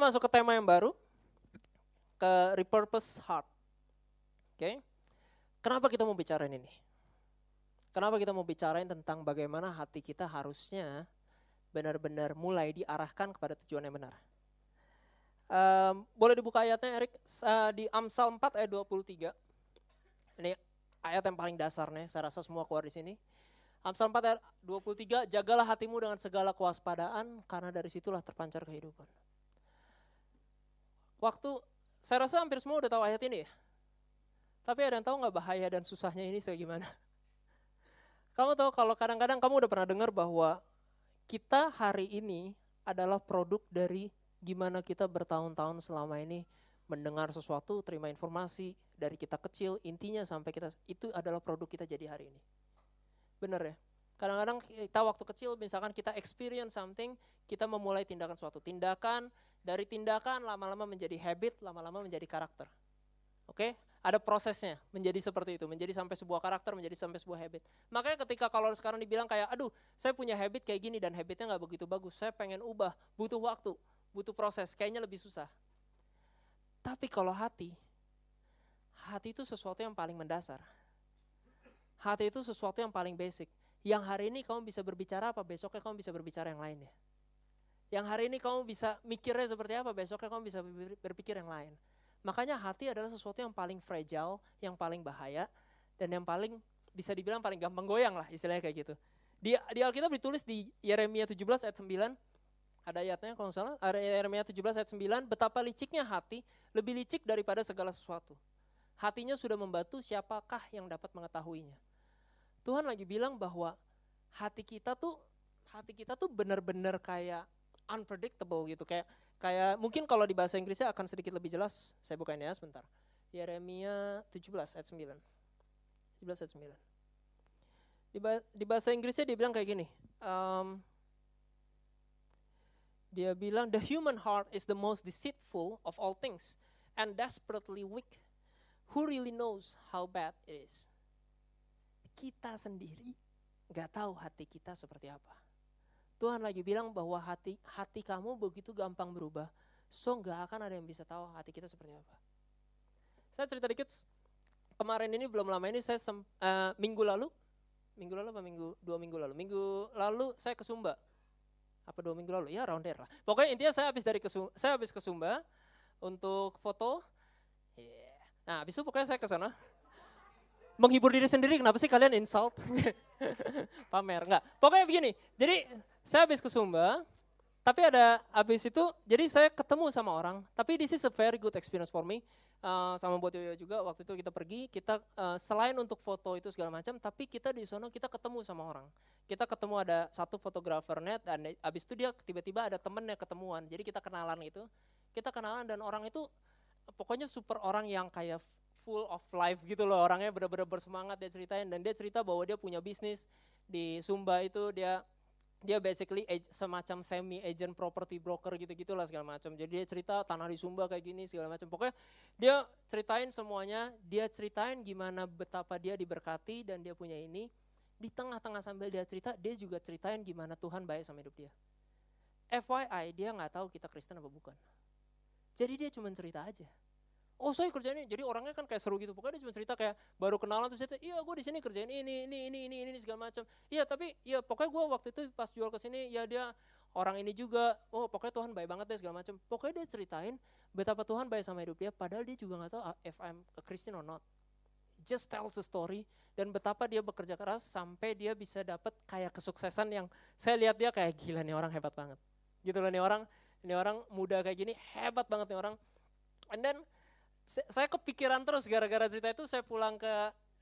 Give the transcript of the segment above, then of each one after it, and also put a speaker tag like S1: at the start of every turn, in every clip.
S1: Masuk ke tema yang baru, ke repurpose heart. Oke, kenapa kita mau bicarain ini? Kenapa kita mau bicarain tentang bagaimana hati kita harusnya benar-benar mulai diarahkan kepada tujuan yang benar. Um, boleh dibuka ayatnya Erik uh, di Amsal 4 ayat 23. Ini ayat yang paling dasar nih, saya rasa semua keluar di sini. Amsal 4 ayat 23, jagalah hatimu dengan segala kewaspadaan karena dari situlah terpancar kehidupan. Waktu saya rasa hampir semua udah tahu ayat ini ya. Tapi ada yang tahu nggak bahaya dan susahnya ini kayak gimana? Kamu tahu kalau kadang-kadang kamu udah pernah dengar bahwa kita hari ini adalah produk dari gimana kita bertahun-tahun selama ini mendengar sesuatu, terima informasi dari kita kecil, intinya sampai kita itu adalah produk kita jadi hari ini. Benar ya? Kadang-kadang kita waktu kecil misalkan kita experience something, kita memulai tindakan suatu tindakan, dari tindakan lama-lama menjadi habit, lama-lama menjadi karakter. Oke? Ada prosesnya menjadi seperti itu, menjadi sampai sebuah karakter, menjadi sampai sebuah habit. Makanya ketika kalau sekarang dibilang kayak, aduh saya punya habit kayak gini dan habitnya nggak begitu bagus, saya pengen ubah, butuh waktu, butuh proses, kayaknya lebih susah. Tapi kalau hati, hati itu sesuatu yang paling mendasar. Hati itu sesuatu yang paling basic. Yang hari ini kamu bisa berbicara apa, besoknya kamu bisa berbicara yang lainnya. Yang hari ini kamu bisa mikirnya seperti apa, besoknya kamu bisa berpikir yang lain. Makanya hati adalah sesuatu yang paling fragile, yang paling bahaya, dan yang paling bisa dibilang paling gampang goyang lah istilahnya kayak gitu. Di, di Alkitab ditulis di Yeremia 17 ayat 9, ada ayatnya kalau salah, ada Yeremia 17 ayat 9, betapa liciknya hati, lebih licik daripada segala sesuatu. Hatinya sudah membantu siapakah yang dapat mengetahuinya. Tuhan lagi bilang bahwa hati kita tuh hati kita tuh benar-benar kayak unpredictable gitu kayak kayak mungkin kalau di bahasa Inggrisnya akan sedikit lebih jelas. Saya bukain ya sebentar. Yeremia 17 ayat 9. 17 ayat 9. Di, di bahasa Inggrisnya dia bilang kayak gini. Um, dia bilang the human heart is the most deceitful of all things and desperately weak. Who really knows how bad it is? Kita sendiri nggak tahu hati kita seperti apa. Tuhan lagi bilang bahwa hati hati kamu begitu gampang berubah, so nggak akan ada yang bisa tahu hati kita seperti apa. Saya cerita dikit, kemarin ini belum lama ini saya sem, uh, minggu lalu, minggu lalu apa minggu dua minggu lalu, minggu lalu saya ke Sumba, apa dua minggu lalu ya round lah. Pokoknya intinya saya habis dari ke saya habis ke Sumba untuk foto, yeah. nah habis itu pokoknya saya ke sana menghibur diri sendiri kenapa sih kalian insult? Pamer enggak. Pokoknya begini jadi saya habis ke Sumba, tapi ada habis itu, jadi saya ketemu sama orang, tapi this is a very good experience for me. Uh, sama buat Yoyo juga waktu itu kita pergi kita uh, selain untuk foto itu segala macam tapi kita di sana kita ketemu sama orang. Kita ketemu ada satu fotografer net dan habis itu dia tiba-tiba ada temennya ketemuan. Jadi kita kenalan itu kita kenalan dan orang itu pokoknya super orang yang kayak full of life gitu loh orangnya benar-benar bersemangat dia ceritain dan dia cerita bahwa dia punya bisnis di Sumba itu dia dia basically semacam semi agent property broker gitu-gitu lah segala macam. Jadi dia cerita tanah di Sumba kayak gini segala macam. Pokoknya dia ceritain semuanya, dia ceritain gimana betapa dia diberkati dan dia punya ini. Di tengah-tengah sambil dia cerita, dia juga ceritain gimana Tuhan baik sama hidup dia. FYI, dia nggak tahu kita Kristen apa bukan. Jadi dia cuma cerita aja oh saya kerjain ini. Jadi orangnya kan kayak seru gitu. Pokoknya dia cuma cerita kayak baru kenalan terus cerita iya gue di sini kerjain ini ini ini ini ini segala macam. Iya tapi ya pokoknya gue waktu itu pas jual ke sini ya dia orang ini juga oh pokoknya Tuhan baik banget deh segala macam. Pokoknya dia ceritain betapa Tuhan baik sama hidup dia padahal dia juga nggak tahu ah, if I'm a Christian or not. Just tells the story dan betapa dia bekerja keras sampai dia bisa dapat kayak kesuksesan yang saya lihat dia kayak gila nih orang hebat banget. Gitu loh nih orang ini orang muda kayak gini hebat banget nih orang. And then saya kepikiran terus gara-gara cerita itu saya pulang ke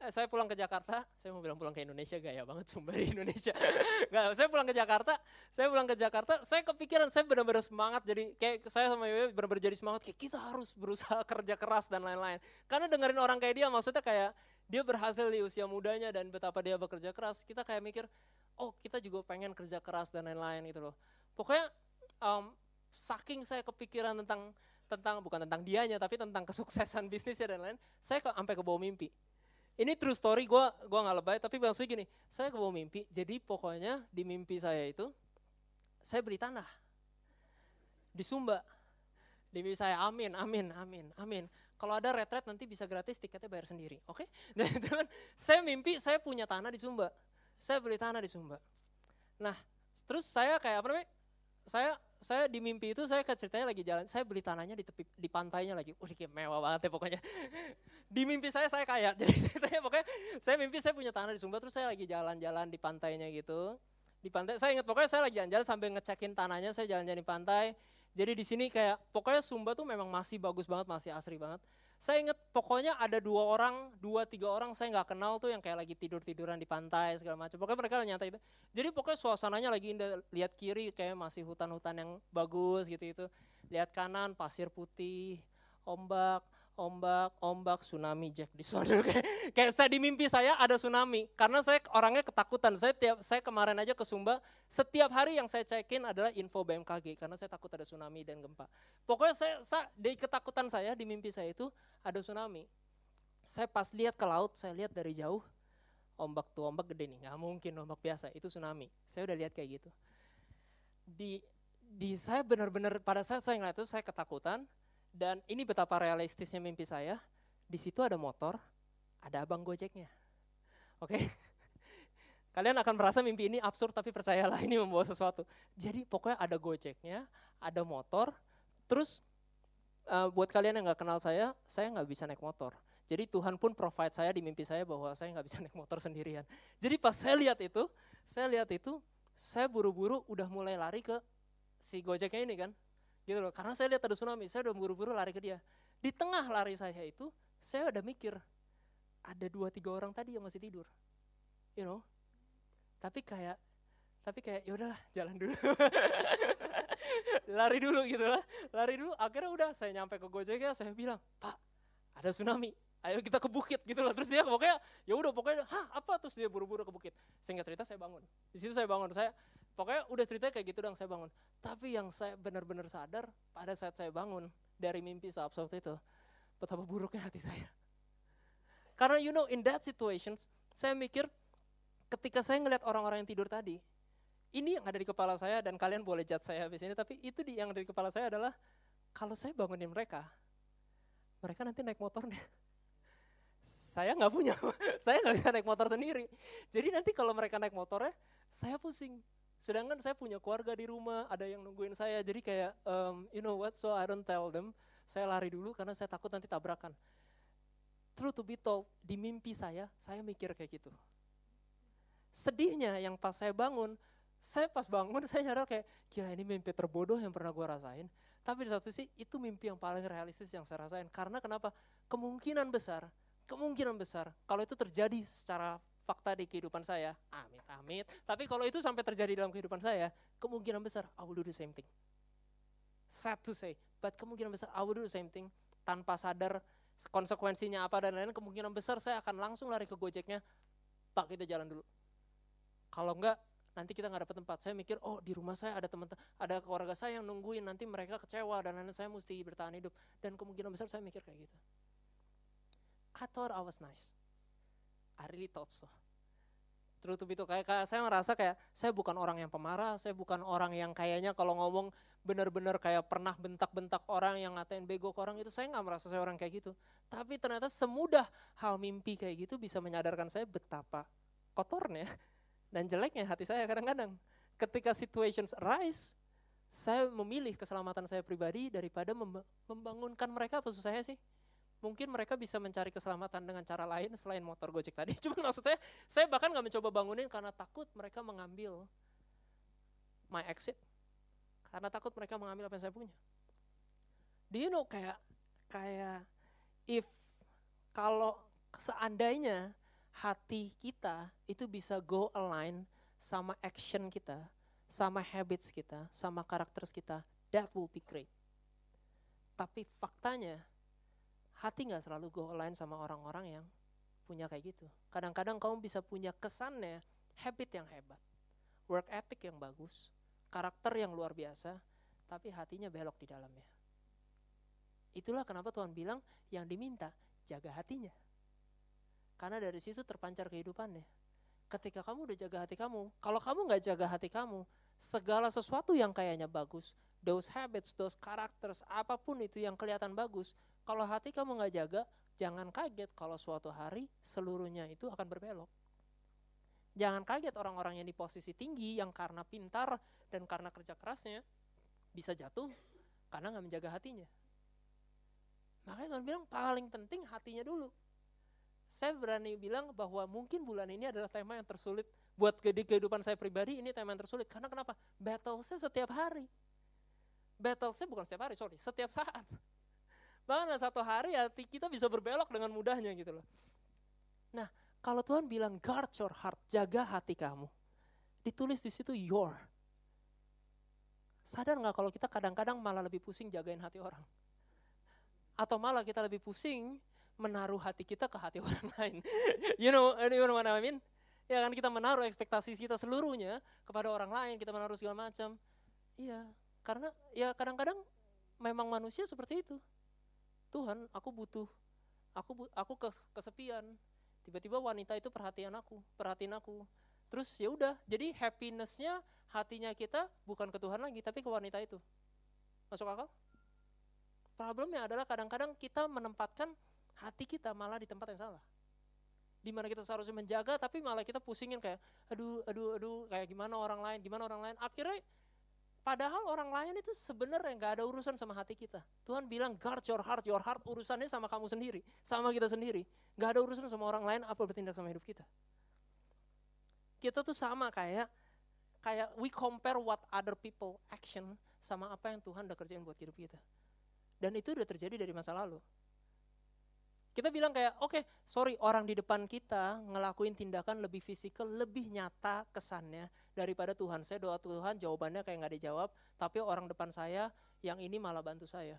S1: eh, saya pulang ke Jakarta, saya mau bilang pulang ke Indonesia gaya banget sumber Indonesia. Gak, saya pulang ke Jakarta, saya pulang ke Jakarta, saya kepikiran saya benar-benar semangat jadi kayak saya sama Yoyo benar-benar jadi semangat kayak kita harus berusaha kerja keras dan lain-lain. Karena dengerin orang kayak dia maksudnya kayak dia berhasil di usia mudanya dan betapa dia bekerja keras, kita kayak mikir, oh kita juga pengen kerja keras dan lain-lain gitu loh. Pokoknya um, saking saya kepikiran tentang tentang bukan tentang dianya tapi tentang kesuksesan bisnisnya dan lain, saya ke, sampai ke bawah mimpi ini true story, gue gua nggak lebay, tapi maksudnya gini, saya kebawa mimpi, jadi pokoknya di mimpi saya itu, saya beli tanah. Di Sumba. Di mimpi saya, amin, amin, amin, amin. Kalau ada retret nanti bisa gratis, tiketnya bayar sendiri, oke? Okay? Dan itu kan, saya mimpi saya punya tanah di Sumba. Saya beli tanah di Sumba. Nah, terus saya kayak apa namanya, saya saya di mimpi itu saya ceritanya lagi jalan, saya beli tanahnya di tepi di pantainya lagi. Wih, kayak mewah banget ya pokoknya. di mimpi saya saya kaya. Jadi ceritanya pokoknya saya mimpi saya punya tanah di Sumba terus saya lagi jalan-jalan di pantainya gitu. Di pantai saya ingat pokoknya saya lagi jalan-jalan sambil ngecekin tanahnya, saya jalan-jalan di pantai. Jadi di sini kayak pokoknya Sumba tuh memang masih bagus banget, masih asri banget. Saya ingat pokoknya ada dua orang, dua tiga orang saya nggak kenal tuh yang kayak lagi tidur tiduran di pantai segala macam. Pokoknya mereka nyantai itu. Jadi pokoknya suasananya lagi indah. Lihat kiri kayak masih hutan-hutan yang bagus gitu itu. Lihat kanan pasir putih, ombak ombak, ombak, tsunami Jack di sana. kayak, saya di mimpi saya ada tsunami karena saya orangnya ketakutan. Saya tiap saya kemarin aja ke Sumba, setiap hari yang saya cekin adalah info BMKG karena saya takut ada tsunami dan gempa. Pokoknya saya, saya di ketakutan saya di mimpi saya itu ada tsunami. Saya pas lihat ke laut, saya lihat dari jauh ombak tuh ombak gede nih, nggak mungkin ombak biasa, itu tsunami. Saya udah lihat kayak gitu. Di di saya benar-benar pada saat saya ngeliat itu saya ketakutan, dan ini betapa realistisnya mimpi saya. Di situ ada motor, ada abang gojeknya. Oke? Okay? Kalian akan merasa mimpi ini absurd tapi percayalah ini membawa sesuatu. Jadi pokoknya ada gojeknya, ada motor, terus uh, buat kalian yang nggak kenal saya, saya nggak bisa naik motor. Jadi Tuhan pun provide saya di mimpi saya bahwa saya nggak bisa naik motor sendirian. Jadi pas saya lihat itu, saya lihat itu, saya buru-buru udah mulai lari ke si gojeknya ini kan, Gitu loh, karena saya lihat ada tsunami, saya udah buru-buru lari ke dia. Di tengah lari saya itu, saya udah mikir, ada dua tiga orang tadi yang masih tidur. You know? Tapi kayak tapi kayak ya udahlah jalan dulu. Lari dulu gitu lah. Lari dulu akhirnya udah saya nyampe ke Gojek ya saya bilang pak ada tsunami. Ayo kita ke bukit. Gitu loh. Terus dia pokoknya ya udah pokoknya hah apa? Terus dia buru-buru ke bukit. Sehingga cerita saya bangun. Di situ saya bangun. Saya Pokoknya udah cerita kayak gitu dong saya bangun. Tapi yang saya benar-benar sadar pada saat saya bangun dari mimpi seabsurd itu, betapa buruknya hati saya. Karena you know in that situations, saya mikir ketika saya ngeliat orang-orang yang tidur tadi, ini yang ada di kepala saya dan kalian boleh judge saya habis ini, tapi itu di, yang ada di kepala saya adalah kalau saya bangunin mereka, mereka nanti naik motornya. Saya nggak punya, saya nggak bisa naik motor sendiri. Jadi nanti kalau mereka naik motornya, saya pusing. Sedangkan saya punya keluarga di rumah, ada yang nungguin saya. Jadi kayak, um, you know what, so I don't tell them. Saya lari dulu karena saya takut nanti tabrakan. True to be told, di mimpi saya, saya mikir kayak gitu. Sedihnya yang pas saya bangun, saya pas bangun saya nyadar kayak, gila ini mimpi terbodoh yang pernah gue rasain. Tapi di satu sisi itu mimpi yang paling realistis yang saya rasain. Karena kenapa? Kemungkinan besar, kemungkinan besar kalau itu terjadi secara fakta di kehidupan saya, amit amit. Tapi kalau itu sampai terjadi dalam kehidupan saya, kemungkinan besar I will do the same thing. Sad to say, but kemungkinan besar I will do the same thing tanpa sadar konsekuensinya apa dan lain-lain. Kemungkinan besar saya akan langsung lari ke Gojeknya, Pak kita jalan dulu. Kalau enggak, nanti kita nggak dapat tempat. Saya mikir, oh di rumah saya ada teman, ada keluarga saya yang nungguin, nanti mereka kecewa dan lain-lain. Saya mesti bertahan hidup. Dan kemungkinan besar saya mikir kayak gitu. I thought I was nice. I really thought so. True to kayak, kayak saya merasa kayak saya bukan orang yang pemarah, saya bukan orang yang kayaknya kalau ngomong benar-benar kayak pernah bentak-bentak orang yang ngatain bego ke orang itu saya nggak merasa saya orang kayak gitu. Tapi ternyata semudah hal mimpi kayak gitu bisa menyadarkan saya betapa kotornya dan jeleknya hati saya kadang-kadang. Ketika situations arise, saya memilih keselamatan saya pribadi daripada membangunkan mereka apa susahnya sih? Mungkin mereka bisa mencari keselamatan dengan cara lain selain motor Gojek tadi. Cuma maksud saya, saya bahkan nggak mencoba bangunin karena takut mereka mengambil my exit. Karena takut mereka mengambil apa yang saya punya. Do you know kayak kayak if kalau seandainya hati kita itu bisa go align sama action kita, sama habits kita, sama karakter kita, that will be great. Tapi faktanya, hati nggak selalu go align sama orang-orang yang punya kayak gitu. Kadang-kadang kamu bisa punya kesannya habit yang hebat, work ethic yang bagus, karakter yang luar biasa, tapi hatinya belok di dalamnya. Itulah kenapa Tuhan bilang yang diminta jaga hatinya. Karena dari situ terpancar kehidupannya. Ketika kamu udah jaga hati kamu, kalau kamu nggak jaga hati kamu, segala sesuatu yang kayaknya bagus, those habits, those characters, apa pun itu yang kelihatan bagus, kalau hati kamu nggak jaga, jangan kaget kalau suatu hari seluruhnya itu akan berbelok. Jangan kaget orang-orang yang di posisi tinggi yang karena pintar dan karena kerja kerasnya bisa jatuh karena nggak menjaga hatinya. Makanya Tuhan bilang paling penting hatinya dulu. Saya berani bilang bahwa mungkin bulan ini adalah tema yang tersulit buat kehidupan saya pribadi ini tema yang tersulit. Karena kenapa? Battle-nya setiap hari. Battle-nya bukan setiap hari, sorry, setiap saat. Bahkan satu hari hati kita bisa berbelok dengan mudahnya gitu loh. Nah, kalau Tuhan bilang guard your heart, jaga hati kamu. Ditulis di situ your. Sadar nggak kalau kita kadang-kadang malah lebih pusing jagain hati orang? Atau malah kita lebih pusing menaruh hati kita ke hati orang lain. you know, you know what I mean? Ya kan kita menaruh ekspektasi kita seluruhnya kepada orang lain, kita menaruh segala macam. Iya, karena ya kadang-kadang memang manusia seperti itu. Tuhan aku butuh aku aku kesepian. Tiba-tiba wanita itu perhatian aku perhatiin aku. Terus ya udah jadi happinessnya hatinya kita bukan ke Tuhan lagi tapi ke wanita itu. Masuk akal? Problemnya adalah kadang-kadang kita menempatkan hati kita malah di tempat yang salah. Di mana kita seharusnya menjaga tapi malah kita pusingin kayak aduh aduh aduh kayak gimana orang lain gimana orang lain. Akhirnya Padahal orang lain itu sebenarnya nggak ada urusan sama hati kita. Tuhan bilang guard your heart, your heart urusannya sama kamu sendiri, sama kita sendiri. Gak ada urusan sama orang lain apa bertindak sama hidup kita. Kita tuh sama kayak kayak we compare what other people action sama apa yang Tuhan udah kerjain buat hidup kita. Dan itu udah terjadi dari masa lalu. Kita bilang kayak, oke, okay, sorry orang di depan kita ngelakuin tindakan lebih fisikal, lebih nyata kesannya daripada Tuhan. Saya doa Tuhan jawabannya kayak nggak dijawab, tapi orang depan saya yang ini malah bantu saya.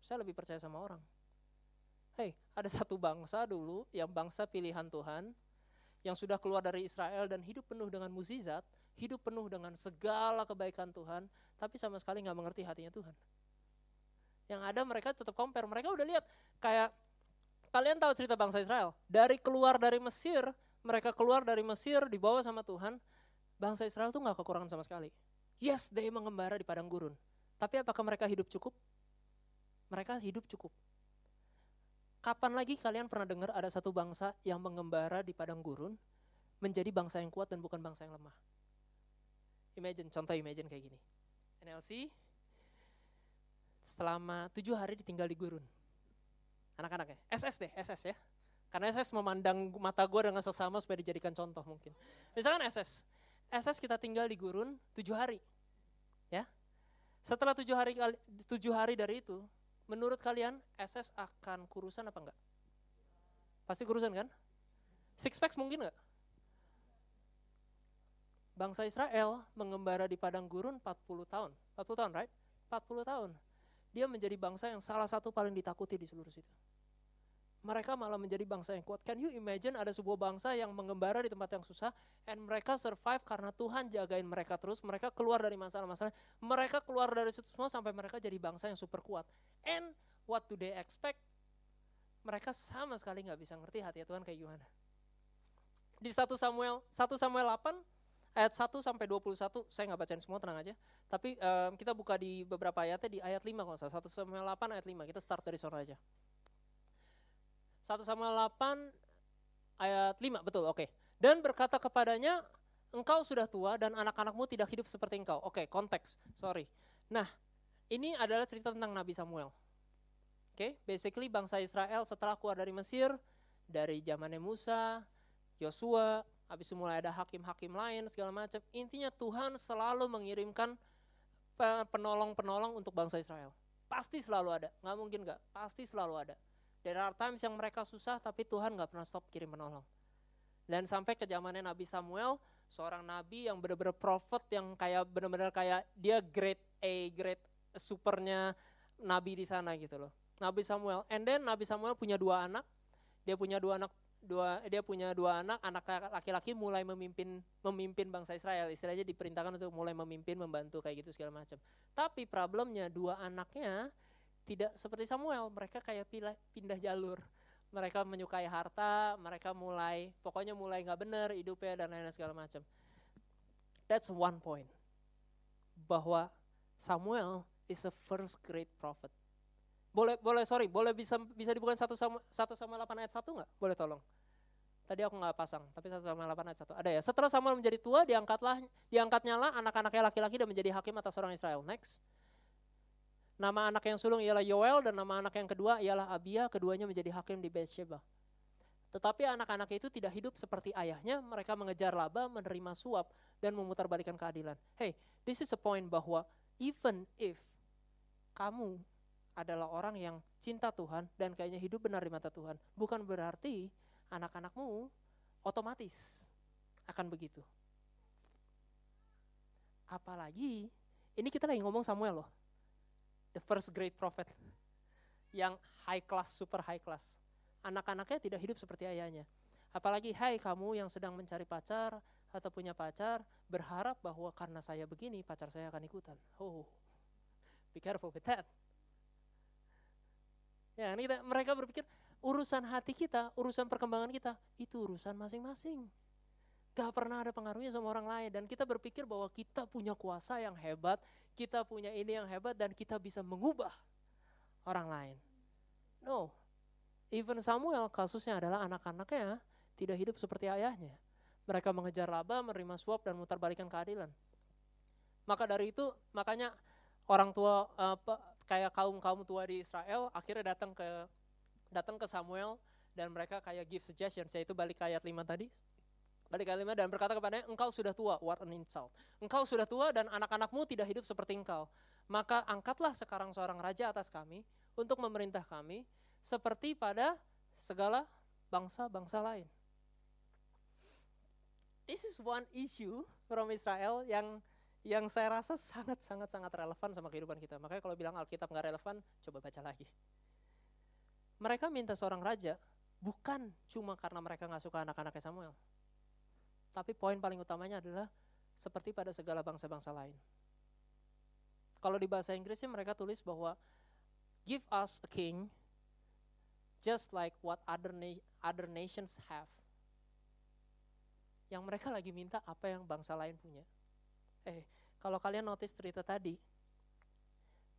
S1: Saya lebih percaya sama orang. Hei, ada satu bangsa dulu yang bangsa pilihan Tuhan, yang sudah keluar dari Israel dan hidup penuh dengan mukjizat, hidup penuh dengan segala kebaikan Tuhan, tapi sama sekali nggak mengerti hatinya Tuhan. Yang ada mereka tetap compare, mereka udah lihat kayak Kalian tahu cerita bangsa Israel? Dari keluar dari Mesir, mereka keluar dari Mesir dibawa sama Tuhan, bangsa Israel tuh nggak kekurangan sama sekali. Yes, dia mengembara di padang gurun. Tapi apakah mereka hidup cukup? Mereka hidup cukup. Kapan lagi kalian pernah dengar ada satu bangsa yang mengembara di padang gurun menjadi bangsa yang kuat dan bukan bangsa yang lemah? Imagine, contoh imagine kayak gini. NLC selama tujuh hari ditinggal di gurun anak-anak ya, SS deh, SS ya. Karena SS memandang mata gue dengan sesama supaya dijadikan contoh mungkin. Misalkan SS, SS kita tinggal di gurun tujuh hari, ya. Setelah tujuh hari tujuh hari dari itu, menurut kalian SS akan kurusan apa enggak? Pasti kurusan kan? Six packs mungkin enggak? Bangsa Israel mengembara di padang gurun 40 tahun. 40 tahun, right? 40 tahun dia menjadi bangsa yang salah satu paling ditakuti di seluruh situ. Mereka malah menjadi bangsa yang kuat. Can you imagine ada sebuah bangsa yang mengembara di tempat yang susah and mereka survive karena Tuhan jagain mereka terus, mereka keluar dari masalah-masalah, mereka keluar dari situ semua sampai mereka jadi bangsa yang super kuat. And what do they expect? Mereka sama sekali nggak bisa ngerti hati Tuhan kayak gimana. Di 1 Samuel 1 Samuel 8 ayat 1 sampai 21, saya nggak bacain semua, tenang aja. Tapi um, kita buka di beberapa ayatnya di ayat 5 kalau salah. 1 Samuel 8 ayat 5, kita start dari sana aja. 1 Samuel 8 ayat 5, betul, oke. Okay. Dan berkata kepadanya, engkau sudah tua dan anak-anakmu tidak hidup seperti engkau. Oke, okay, konteks, sorry. Nah, ini adalah cerita tentang Nabi Samuel. Oke, okay, basically bangsa Israel setelah keluar dari Mesir, dari zamannya Musa, Yosua, habis itu mulai ada hakim-hakim lain segala macam. Intinya Tuhan selalu mengirimkan penolong-penolong untuk bangsa Israel. Pasti selalu ada, nggak mungkin nggak, pasti selalu ada. There are times yang mereka susah tapi Tuhan nggak pernah stop kirim penolong. Dan sampai ke zamannya Nabi Samuel, seorang nabi yang benar-benar prophet yang kayak benar-benar kayak dia grade A, grade supernya nabi di sana gitu loh. Nabi Samuel. And then Nabi Samuel punya dua anak. Dia punya dua anak dua dia punya dua anak, anak laki-laki mulai memimpin memimpin bangsa Israel. Istilahnya diperintahkan untuk mulai memimpin, membantu kayak gitu segala macam. Tapi problemnya dua anaknya tidak seperti Samuel, mereka kayak pilih, pindah jalur. Mereka menyukai harta, mereka mulai pokoknya mulai nggak benar hidupnya dan lain-lain segala macam. That's one point. Bahwa Samuel is a first great prophet. Boleh, boleh, sorry, boleh bisa bisa dibuka satu sama satu sama delapan ayat satu nggak? Boleh tolong. Tadi aku nggak pasang, tapi satu sama delapan ayat satu ada ya. Setelah Samuel menjadi tua, diangkatlah, diangkatnya lah anak-anaknya laki-laki dan menjadi hakim atas orang Israel. Next. Nama anak yang sulung ialah Yoel dan nama anak yang kedua ialah Abia. Keduanya menjadi hakim di Beersheba. Tetapi anak-anak itu tidak hidup seperti ayahnya. Mereka mengejar laba, menerima suap, dan memutarbalikkan keadilan. Hey, this is a point bahwa even if kamu adalah orang yang cinta Tuhan dan kayaknya hidup benar di mata Tuhan, bukan berarti anak-anakmu otomatis akan begitu. Apalagi ini kita lagi ngomong Samuel loh. The first great prophet yang high class, super high class. Anak-anaknya tidak hidup seperti ayahnya. Apalagi hai kamu yang sedang mencari pacar atau punya pacar, berharap bahwa karena saya begini pacar saya akan ikutan. Oh, be careful with that. Ya, ini kita, mereka berpikir urusan hati kita, urusan perkembangan kita, itu urusan masing-masing. Gak pernah ada pengaruhnya sama orang lain. Dan kita berpikir bahwa kita punya kuasa yang hebat, kita punya ini yang hebat, dan kita bisa mengubah orang lain. No. Even Samuel kasusnya adalah anak-anaknya tidak hidup seperti ayahnya. Mereka mengejar laba, menerima suap, dan mutar balikan keadilan. Maka dari itu, makanya orang tua, uh, kayak kaum kaum tua di Israel akhirnya datang ke datang ke Samuel dan mereka kayak give suggestions yaitu balik ke ayat 5 tadi. Balik ke ayat 5 dan berkata kepadanya engkau sudah tua what an insult. Engkau sudah tua dan anak-anakmu tidak hidup seperti engkau. Maka angkatlah sekarang seorang raja atas kami untuk memerintah kami seperti pada segala bangsa-bangsa lain. This is one issue from Israel yang yang saya rasa sangat-sangat-sangat relevan sama kehidupan kita. Makanya kalau bilang Alkitab nggak relevan, coba baca lagi. Mereka minta seorang raja bukan cuma karena mereka nggak suka anak-anaknya Samuel. Tapi poin paling utamanya adalah seperti pada segala bangsa-bangsa lain. Kalau di bahasa Inggrisnya mereka tulis bahwa give us a king just like what other, na other nations have. Yang mereka lagi minta apa yang bangsa lain punya. Eh, kalau kalian notice cerita tadi,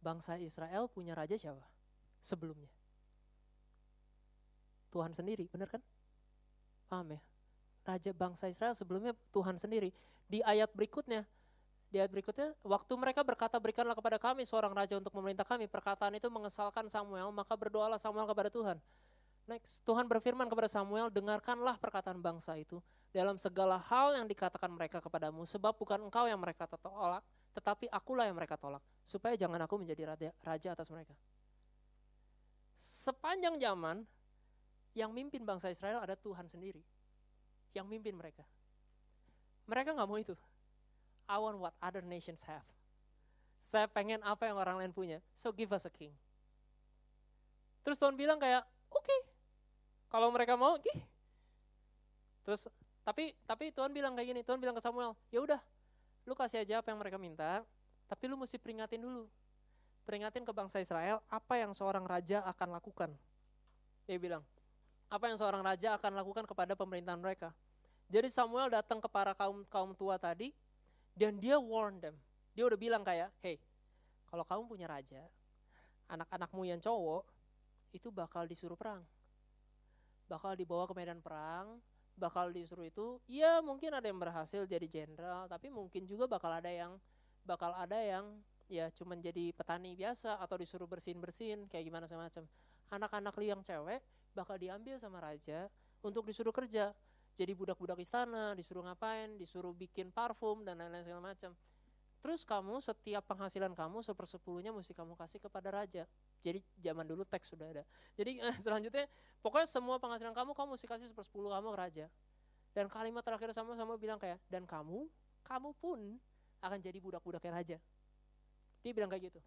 S1: bangsa Israel punya raja siapa? Sebelumnya. Tuhan sendiri, benar kan? Paham ya? Raja bangsa Israel sebelumnya Tuhan sendiri. Di ayat berikutnya, di ayat berikutnya, waktu mereka berkata, berikanlah kepada kami seorang raja untuk memerintah kami. Perkataan itu mengesalkan Samuel, maka berdoalah Samuel kepada Tuhan. Next, Tuhan berfirman kepada Samuel, dengarkanlah perkataan bangsa itu dalam segala hal yang dikatakan mereka kepadamu, sebab bukan engkau yang mereka tolak, tetapi akulah yang mereka tolak, supaya jangan aku menjadi raja, raja atas mereka. Sepanjang zaman, yang mimpin bangsa Israel ada Tuhan sendiri, yang mimpin mereka. Mereka nggak mau itu. I want what other nations have. Saya pengen apa yang orang lain punya, so give us a king. Terus Tuhan bilang kayak, oke, okay. Kalau mereka mau, oke. Terus tapi tapi Tuhan bilang kayak gini, Tuhan bilang ke Samuel, ya udah, lu kasih aja apa yang mereka minta, tapi lu mesti peringatin dulu. Peringatin ke bangsa Israel apa yang seorang raja akan lakukan. Dia bilang, apa yang seorang raja akan lakukan kepada pemerintahan mereka. Jadi Samuel datang ke para kaum kaum tua tadi dan dia warn them. Dia udah bilang kayak, hey, kalau kamu punya raja, anak-anakmu yang cowok itu bakal disuruh perang. Bakal dibawa ke medan perang, bakal disuruh itu ya mungkin ada yang berhasil jadi jenderal tapi mungkin juga bakal ada yang bakal ada yang ya cuman jadi petani biasa atau disuruh bersihin bersihin kayak gimana semacam. Anak-anak yang cewek bakal diambil sama raja untuk disuruh kerja. Jadi budak-budak istana disuruh ngapain disuruh bikin parfum dan lain-lain segala macam. Terus kamu setiap penghasilan kamu sepersepuluhnya mesti kamu kasih kepada raja jadi zaman dulu teks sudah ada. Jadi selanjutnya pokoknya semua penghasilan kamu kamu mesti kasih sepersepuluh kamu ke raja. Dan kalimat terakhir sama-sama bilang kayak, dan kamu, kamu pun akan jadi budak-budaknya raja. Dia bilang kayak gitu.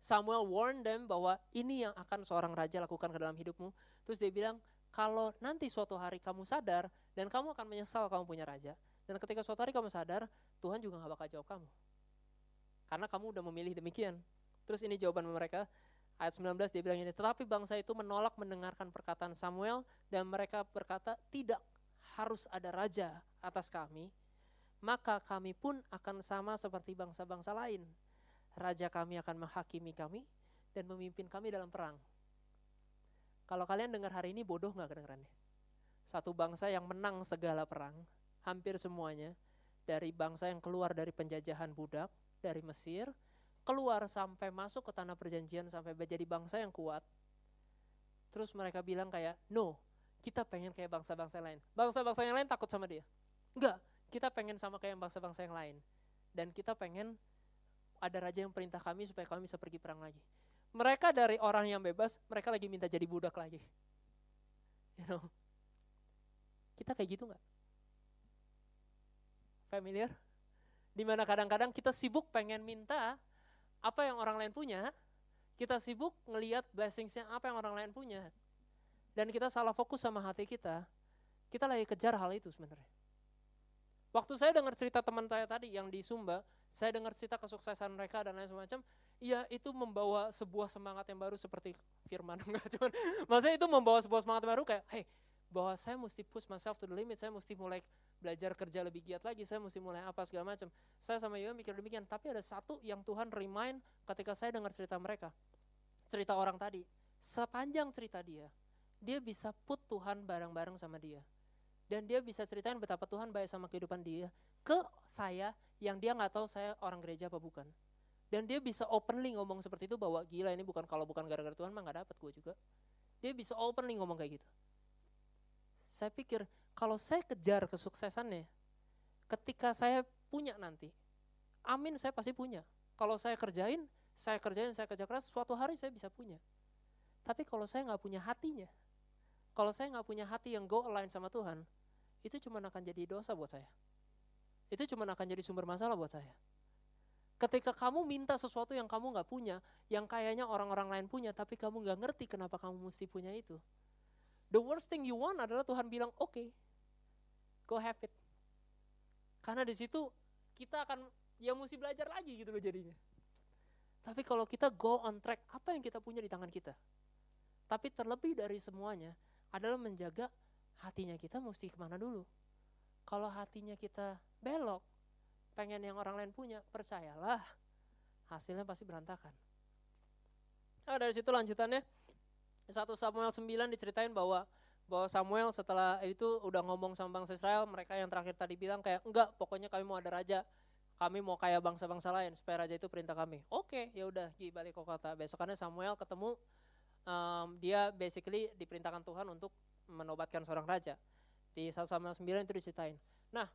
S1: Samuel warn them bahwa ini yang akan seorang raja lakukan ke dalam hidupmu. Terus dia bilang, kalau nanti suatu hari kamu sadar dan kamu akan menyesal kamu punya raja. Dan ketika suatu hari kamu sadar, Tuhan juga gak bakal jawab kamu. Karena kamu udah memilih demikian. Terus ini jawaban mereka, ayat 19 dia bilang ini, tetapi bangsa itu menolak mendengarkan perkataan Samuel dan mereka berkata, tidak harus ada raja atas kami, maka kami pun akan sama seperti bangsa-bangsa lain raja kami akan menghakimi kami dan memimpin kami dalam perang. Kalau kalian dengar hari ini bodoh nggak kedengarannya? Satu bangsa yang menang segala perang, hampir semuanya, dari bangsa yang keluar dari penjajahan budak, dari Mesir, keluar sampai masuk ke tanah perjanjian, sampai menjadi bangsa yang kuat. Terus mereka bilang kayak, no, kita pengen kayak bangsa-bangsa lain. Bangsa-bangsa yang lain takut sama dia. Enggak, kita pengen sama kayak bangsa-bangsa yang lain. Dan kita pengen ada raja yang perintah kami supaya kami bisa pergi perang lagi. Mereka dari orang yang bebas, mereka lagi minta jadi budak lagi. You know, kita kayak gitu nggak? Familiar? Di mana kadang-kadang kita sibuk pengen minta apa yang orang lain punya, kita sibuk ngeliat blessingsnya apa yang orang lain punya, dan kita salah fokus sama hati kita, kita lagi kejar hal itu sebenarnya. Waktu saya dengar cerita teman saya tadi yang di Sumba, saya dengar cerita kesuksesan mereka dan lain semacam, ya itu membawa sebuah semangat yang baru seperti firman. Enggak cuman, maksudnya itu membawa sebuah semangat baru kayak, hey, bahwa saya mesti push myself to the limit, saya mesti mulai belajar kerja lebih giat lagi, saya mesti mulai apa segala macam. Saya sama Yoyo mikir demikian, tapi ada satu yang Tuhan remind ketika saya dengar cerita mereka. Cerita orang tadi, sepanjang cerita dia, dia bisa put Tuhan bareng-bareng sama dia. Dan dia bisa ceritain betapa Tuhan baik sama kehidupan dia ke saya yang dia nggak tahu saya orang gereja apa bukan. Dan dia bisa openly ngomong seperti itu bahwa gila ini bukan kalau bukan gara-gara Tuhan mah nggak dapat gue juga. Dia bisa openly ngomong kayak gitu. Saya pikir kalau saya kejar kesuksesannya, ketika saya punya nanti, amin saya pasti punya. Kalau saya kerjain, saya kerjain, saya kerja keras, suatu hari saya bisa punya. Tapi kalau saya nggak punya hatinya, kalau saya nggak punya hati yang go align sama Tuhan, itu cuma akan jadi dosa buat saya itu cuma akan jadi sumber masalah buat saya. Ketika kamu minta sesuatu yang kamu nggak punya, yang kayaknya orang-orang lain punya, tapi kamu nggak ngerti kenapa kamu mesti punya itu. The worst thing you want adalah Tuhan bilang, oke, okay, go have it. Karena di situ kita akan, ya mesti belajar lagi gitu loh jadinya. Tapi kalau kita go on track, apa yang kita punya di tangan kita? Tapi terlebih dari semuanya adalah menjaga hatinya kita mesti ke mana dulu. Kalau hatinya kita belok, pengen yang orang lain punya, percayalah, hasilnya pasti berantakan. Nah, dari situ lanjutannya, 1 Samuel 9 diceritain bahwa bahwa Samuel setelah itu udah ngomong sama bangsa Israel, mereka yang terakhir tadi bilang kayak enggak, pokoknya kami mau ada raja, kami mau kayak bangsa-bangsa lain supaya raja itu perintah kami. Oke, ya udah balik ke kota. Besokannya Samuel ketemu um, dia basically diperintahkan Tuhan untuk menobatkan seorang raja. Di 1 Samuel 9 itu diceritain. Nah,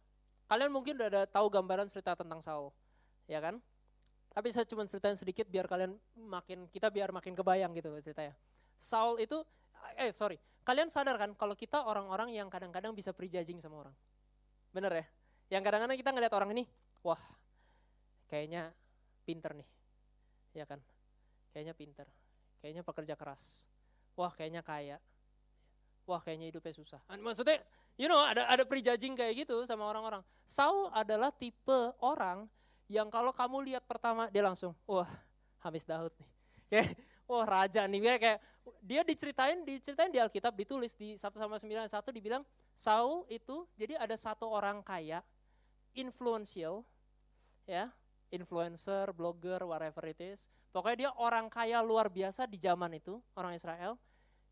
S1: Kalian mungkin udah ada tahu gambaran cerita tentang Saul, ya kan? Tapi saya cuma ceritain sedikit biar kalian makin kita biar makin kebayang gitu ceritanya. Saul itu eh sorry, kalian sadar kan kalau kita orang-orang yang kadang-kadang bisa prejudging sama orang. Bener ya? Yang kadang-kadang kita ngeliat orang ini, wah kayaknya pinter nih. Ya kan? Kayaknya pinter. Kayaknya pekerja keras. Wah kayaknya kaya. Wah kayaknya hidupnya susah. Maksudnya You know, ada ada prejudging kayak gitu sama orang-orang. Saul adalah tipe orang yang kalau kamu lihat pertama dia langsung, wah, Hamis Daud nih. Kayak, wah raja nih. Kayak, kayak dia diceritain diceritain di Alkitab ditulis di 1 sama 91 dibilang Saul itu jadi ada satu orang kaya, influential, ya, influencer, blogger, whatever it is. Pokoknya dia orang kaya luar biasa di zaman itu, orang Israel.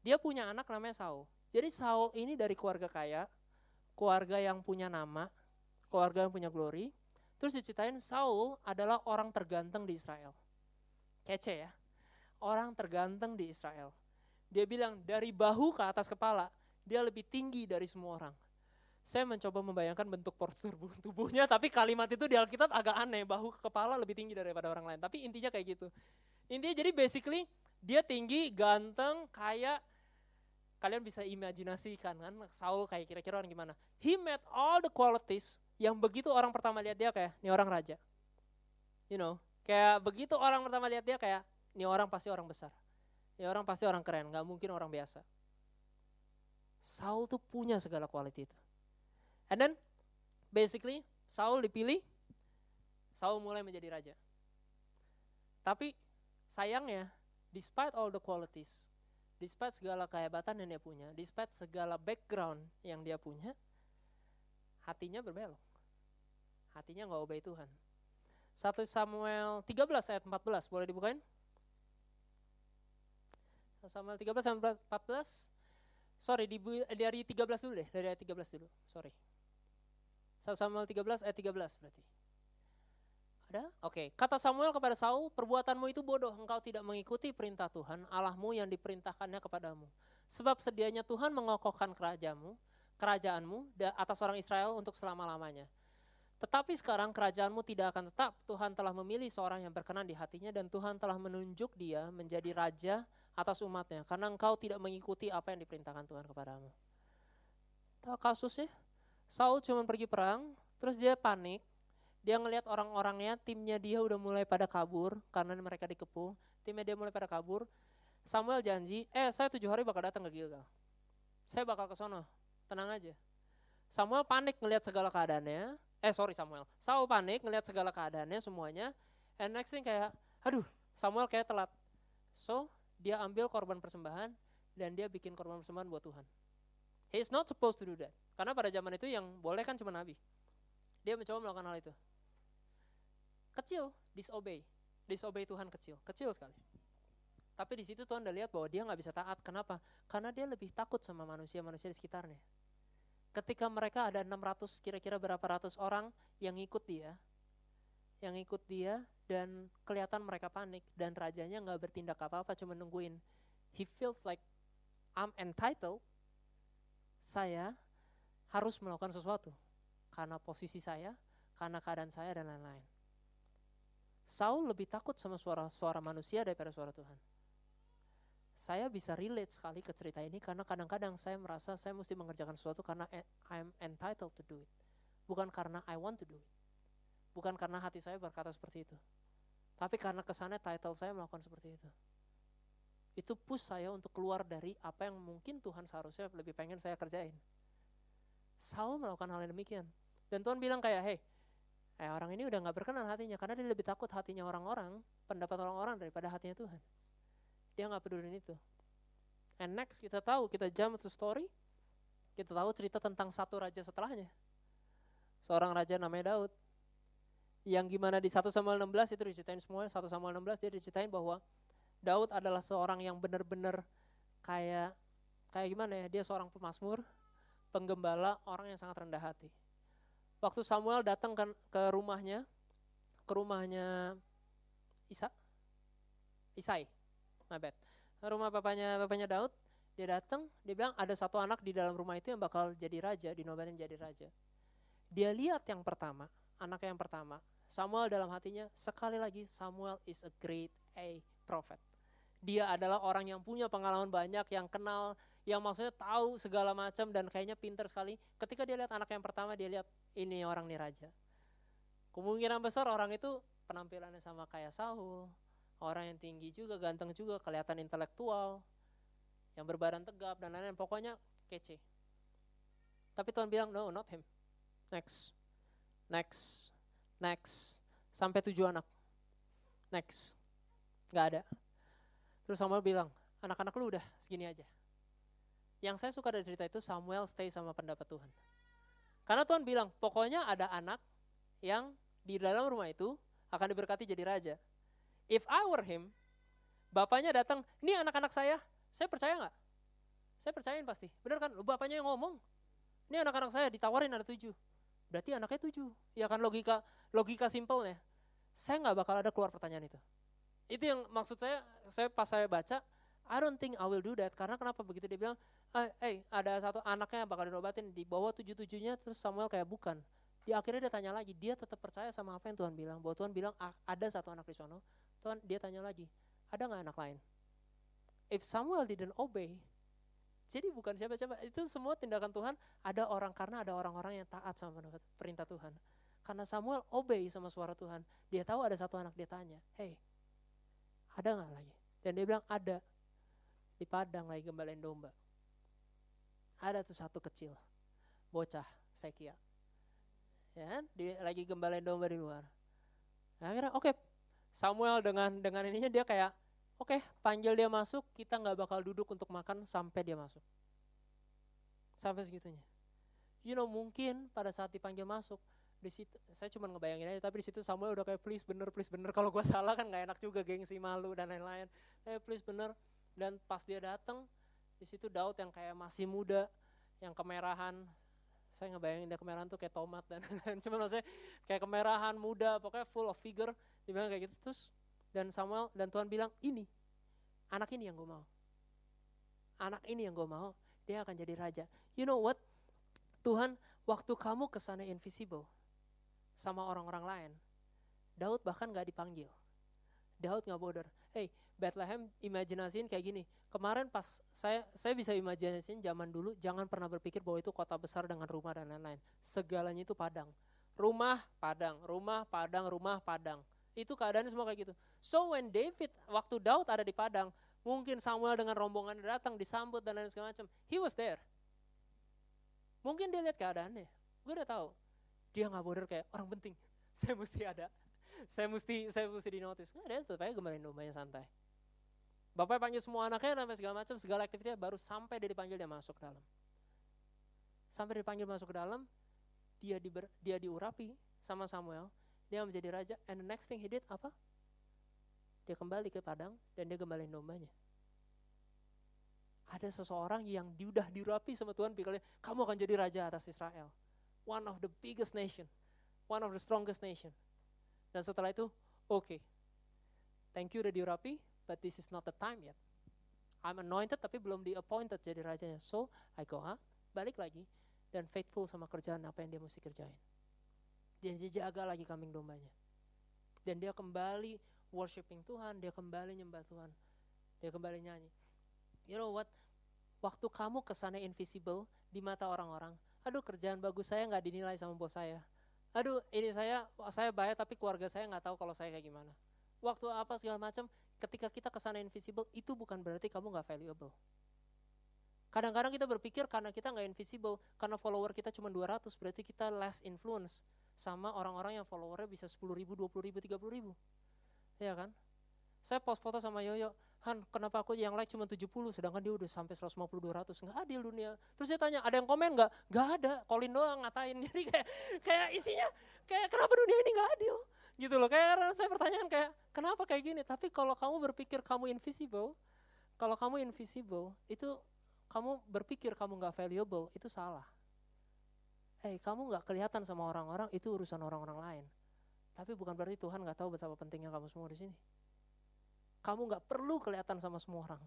S1: Dia punya anak namanya Saul. Jadi Saul ini dari keluarga kaya, keluarga yang punya nama, keluarga yang punya glory. Terus diceritain Saul adalah orang terganteng di Israel. Kece ya. Orang terganteng di Israel. Dia bilang dari bahu ke atas kepala, dia lebih tinggi dari semua orang. Saya mencoba membayangkan bentuk postur tubuhnya, tapi kalimat itu di Alkitab agak aneh, bahu ke kepala lebih tinggi daripada orang lain. Tapi intinya kayak gitu. Intinya jadi basically dia tinggi, ganteng, kaya, kalian bisa imajinasikan kan Saul kayak kira-kira orang gimana. He met all the qualities yang begitu orang pertama lihat dia kayak ini orang raja. You know, kayak begitu orang pertama lihat dia kayak ini orang pasti orang besar. Ini orang pasti orang keren, nggak mungkin orang biasa. Saul tuh punya segala quality itu. And then basically Saul dipilih, Saul mulai menjadi raja. Tapi sayangnya, despite all the qualities, despite segala kehebatan yang dia punya, despite segala background yang dia punya, hatinya berbelok. Hatinya nggak obey Tuhan. 1 Samuel 13 ayat 14, boleh dibukain? 1 Samuel 13 ayat 14, sorry dari 13 dulu deh, dari ayat 13 dulu, sorry. 1 Samuel 13 ayat 13 berarti. Ada? Oke. Okay. Kata Samuel kepada Saul, perbuatanmu itu bodoh, engkau tidak mengikuti perintah Tuhan, Allahmu yang diperintahkannya kepadamu. Sebab sedianya Tuhan mengokohkan kerajaanmu, kerajaanmu atas orang Israel untuk selama-lamanya. Tetapi sekarang kerajaanmu tidak akan tetap. Tuhan telah memilih seorang yang berkenan di hatinya dan Tuhan telah menunjuk dia menjadi raja atas umatnya. Karena engkau tidak mengikuti apa yang diperintahkan Tuhan kepadamu. Tahu kasusnya? Saul cuma pergi perang, terus dia panik. Dia ngelihat orang-orangnya, timnya dia udah mulai pada kabur karena mereka dikepung. Timnya dia mulai pada kabur. Samuel janji, eh saya tujuh hari bakal datang ke Gilgal. Saya bakal ke sono, tenang aja. Samuel panik ngelihat segala keadaannya. Eh sorry Samuel, Saul panik ngelihat segala keadaannya semuanya. And next thing kayak, aduh Samuel kayak telat. So dia ambil korban persembahan dan dia bikin korban persembahan buat Tuhan. He is not supposed to do that. Karena pada zaman itu yang boleh kan cuma nabi. Dia mencoba melakukan hal itu. Kecil, disobey. Disobey Tuhan kecil, kecil sekali. Tapi di situ Tuhan udah lihat bahwa dia nggak bisa taat. Kenapa? Karena dia lebih takut sama manusia-manusia di sekitarnya. Ketika mereka ada 600 kira-kira berapa ratus orang yang ikut dia, yang ikut dia dan kelihatan mereka panik dan rajanya nggak bertindak apa-apa cuma nungguin. He feels like I'm entitled saya harus melakukan sesuatu karena posisi saya, karena keadaan saya dan lain-lain. Saul lebih takut sama suara-suara manusia daripada suara Tuhan. Saya bisa relate sekali ke cerita ini karena kadang-kadang saya merasa saya mesti mengerjakan sesuatu karena I'm entitled to do it. Bukan karena I want to do it. Bukan karena hati saya berkata seperti itu. Tapi karena kesannya title saya melakukan seperti itu itu push saya untuk keluar dari apa yang mungkin Tuhan seharusnya lebih pengen saya kerjain. Saul melakukan hal yang demikian. Dan Tuhan bilang kayak, hei, eh, orang ini udah gak berkenan hatinya, karena dia lebih takut hatinya orang-orang, pendapat orang-orang daripada hatinya Tuhan. Dia gak peduli itu. And next kita tahu, kita jump to story, kita tahu cerita tentang satu raja setelahnya. Seorang raja namanya Daud. Yang gimana di 1 Samuel 16 itu diceritain semua, 1 Samuel 16 dia diceritain bahwa Daud adalah seorang yang benar-benar kayak kayak gimana ya? Dia seorang pemazmur, penggembala, orang yang sangat rendah hati. Waktu Samuel datang ke, ke rumahnya, ke rumahnya Isa, Isai, my bad. Rumah bapaknya bapaknya Daud, dia datang, dia bilang ada satu anak di dalam rumah itu yang bakal jadi raja, dinobatin jadi raja. Dia lihat yang pertama, anak yang pertama, Samuel dalam hatinya, sekali lagi Samuel is a great a prophet dia adalah orang yang punya pengalaman banyak, yang kenal, yang maksudnya tahu segala macam dan kayaknya pinter sekali. Ketika dia lihat anak yang pertama, dia lihat ini orang nih raja. Kemungkinan besar orang itu penampilannya sama kayak Saul, orang yang tinggi juga, ganteng juga, kelihatan intelektual, yang berbadan tegap dan lain-lain, pokoknya kece. Tapi Tuhan bilang, no, not him. Next, next, next, sampai tujuh anak. Next, nggak ada. Terus Samuel bilang, anak-anak lu udah segini aja. Yang saya suka dari cerita itu Samuel stay sama pendapat Tuhan. Karena Tuhan bilang, pokoknya ada anak yang di dalam rumah itu akan diberkati jadi raja. If I were him, bapaknya datang, ini anak-anak saya, saya percaya nggak? Saya percayain pasti. Benar kan? Bapaknya yang ngomong. Ini anak-anak saya ditawarin ada tujuh. Berarti anaknya tujuh. Ya kan logika logika simpelnya. Saya nggak bakal ada keluar pertanyaan itu. Itu yang maksud saya, saya pas saya baca, I don't think I will do that. Karena kenapa begitu dia bilang, eh hey, ada satu anaknya yang bakal diobatin di bawah tujuh-tujuhnya, terus Samuel kayak bukan. Di akhirnya dia tanya lagi, dia tetap percaya sama apa yang Tuhan bilang. Bahwa Tuhan bilang ada satu anak di sana. Tuhan dia tanya lagi, ada nggak anak lain? If Samuel didn't obey, Jadi bukan siapa-siapa, itu semua tindakan Tuhan ada orang karena ada orang-orang yang taat sama perintah Tuhan. Karena Samuel obey sama suara Tuhan. Dia tahu ada satu anak dia tanya, hey, ada nggak lagi? Dan dia bilang ada. Di padang lagi gembalain domba. Ada tuh satu kecil, bocah, Sekia. Ya kan? Dia lagi gembalain domba di luar. Akhirnya oke, okay, Samuel dengan dengan ininya dia kayak Oke, okay, panggil dia masuk, kita nggak bakal duduk untuk makan sampai dia masuk. Sampai segitunya. You know, mungkin pada saat dipanggil masuk, di situ saya cuma ngebayangin aja, tapi di situ Samuel udah kayak please bener, please bener. Kalau gue salah kan nggak enak juga, gengsi malu dan lain-lain. Eh please bener. Dan pas dia datang, di situ Daud yang kayak masih muda, yang kemerahan, saya ngebayangin dia kemerahan tuh kayak tomat dan lain-lain. Cuma maksudnya kayak kemerahan muda, pokoknya full of figure. Dia kayak gitu. Terus dan Samuel dan Tuhan bilang, ini, anak ini yang gue mau. Anak ini yang gue mau, dia akan jadi raja. You know what? Tuhan, waktu kamu ke sana invisible sama orang-orang lain, Daud bahkan gak dipanggil. Daud gak border. Hey, Bethlehem imajinasiin kayak gini. Kemarin pas saya saya bisa imajinasiin zaman dulu, jangan pernah berpikir bahwa itu kota besar dengan rumah dan lain-lain. Segalanya itu padang. Rumah, padang, rumah, padang, rumah, padang. Itu keadaannya semua kayak gitu. So when David, waktu Daud ada di padang, mungkin Samuel dengan rombongan datang disambut dan lain segala macam. He was there. Mungkin dia lihat keadaannya. Gue udah tahu. Dia nggak border kayak orang penting. Saya mesti ada. Saya mesti saya mesti di notice. Nggak ada, tetap aja kembali dombanya santai. Bapak panggil semua anaknya dan segala macam, segala aktivitasnya baru sampai dia dipanggil dia masuk ke dalam. Sampai dipanggil masuk ke dalam, dia diber, dia diurapi sama Samuel, dia menjadi raja and the next thing he did apa? Dia kembali ke padang dan dia kembali dombanya. Ada seseorang yang sudah dirapi sama Tuhan pikirnya, kamu akan jadi raja atas Israel. One of the biggest nation. One of the strongest nation. Dan setelah itu, oke. Okay, thank you udah dirapi, but this is not the time yet. I'm anointed tapi belum di appointed jadi rajanya. So, I go out, balik lagi, dan faithful sama kerjaan apa yang dia mesti kerjain. Dan dia jaga lagi kambing dombanya. Dan dia kembali worshiping Tuhan, dia kembali nyembah Tuhan. Dia kembali nyanyi. You know what? Waktu kamu ke sana invisible di mata orang-orang, aduh kerjaan bagus saya nggak dinilai sama bos saya. Aduh ini saya saya bayar tapi keluarga saya nggak tahu kalau saya kayak gimana. Waktu apa segala macam, ketika kita ke sana invisible itu bukan berarti kamu nggak valuable. Kadang-kadang kita berpikir karena kita nggak invisible, karena follower kita cuma 200 berarti kita less influence sama orang-orang yang followernya bisa 10 ribu, 20 ribu, 30 ribu. Ya kan? Saya post foto sama Yoyo, Han, kenapa aku yang like cuma 70, sedangkan dia udah sampai 150, 200. Nggak adil dunia. Terus dia tanya, ada yang komen nggak? Nggak ada, Colin doang ngatain. Jadi kayak, kayak isinya, kayak kenapa dunia ini nggak adil? Gitu loh, kayak saya pertanyaan kayak, kenapa kayak gini? Tapi kalau kamu berpikir kamu invisible, kalau kamu invisible, itu kamu berpikir kamu nggak valuable, itu salah hey, kamu nggak kelihatan sama orang-orang itu urusan orang-orang lain. Tapi bukan berarti Tuhan nggak tahu betapa pentingnya kamu semua di sini. Kamu nggak perlu kelihatan sama semua orang.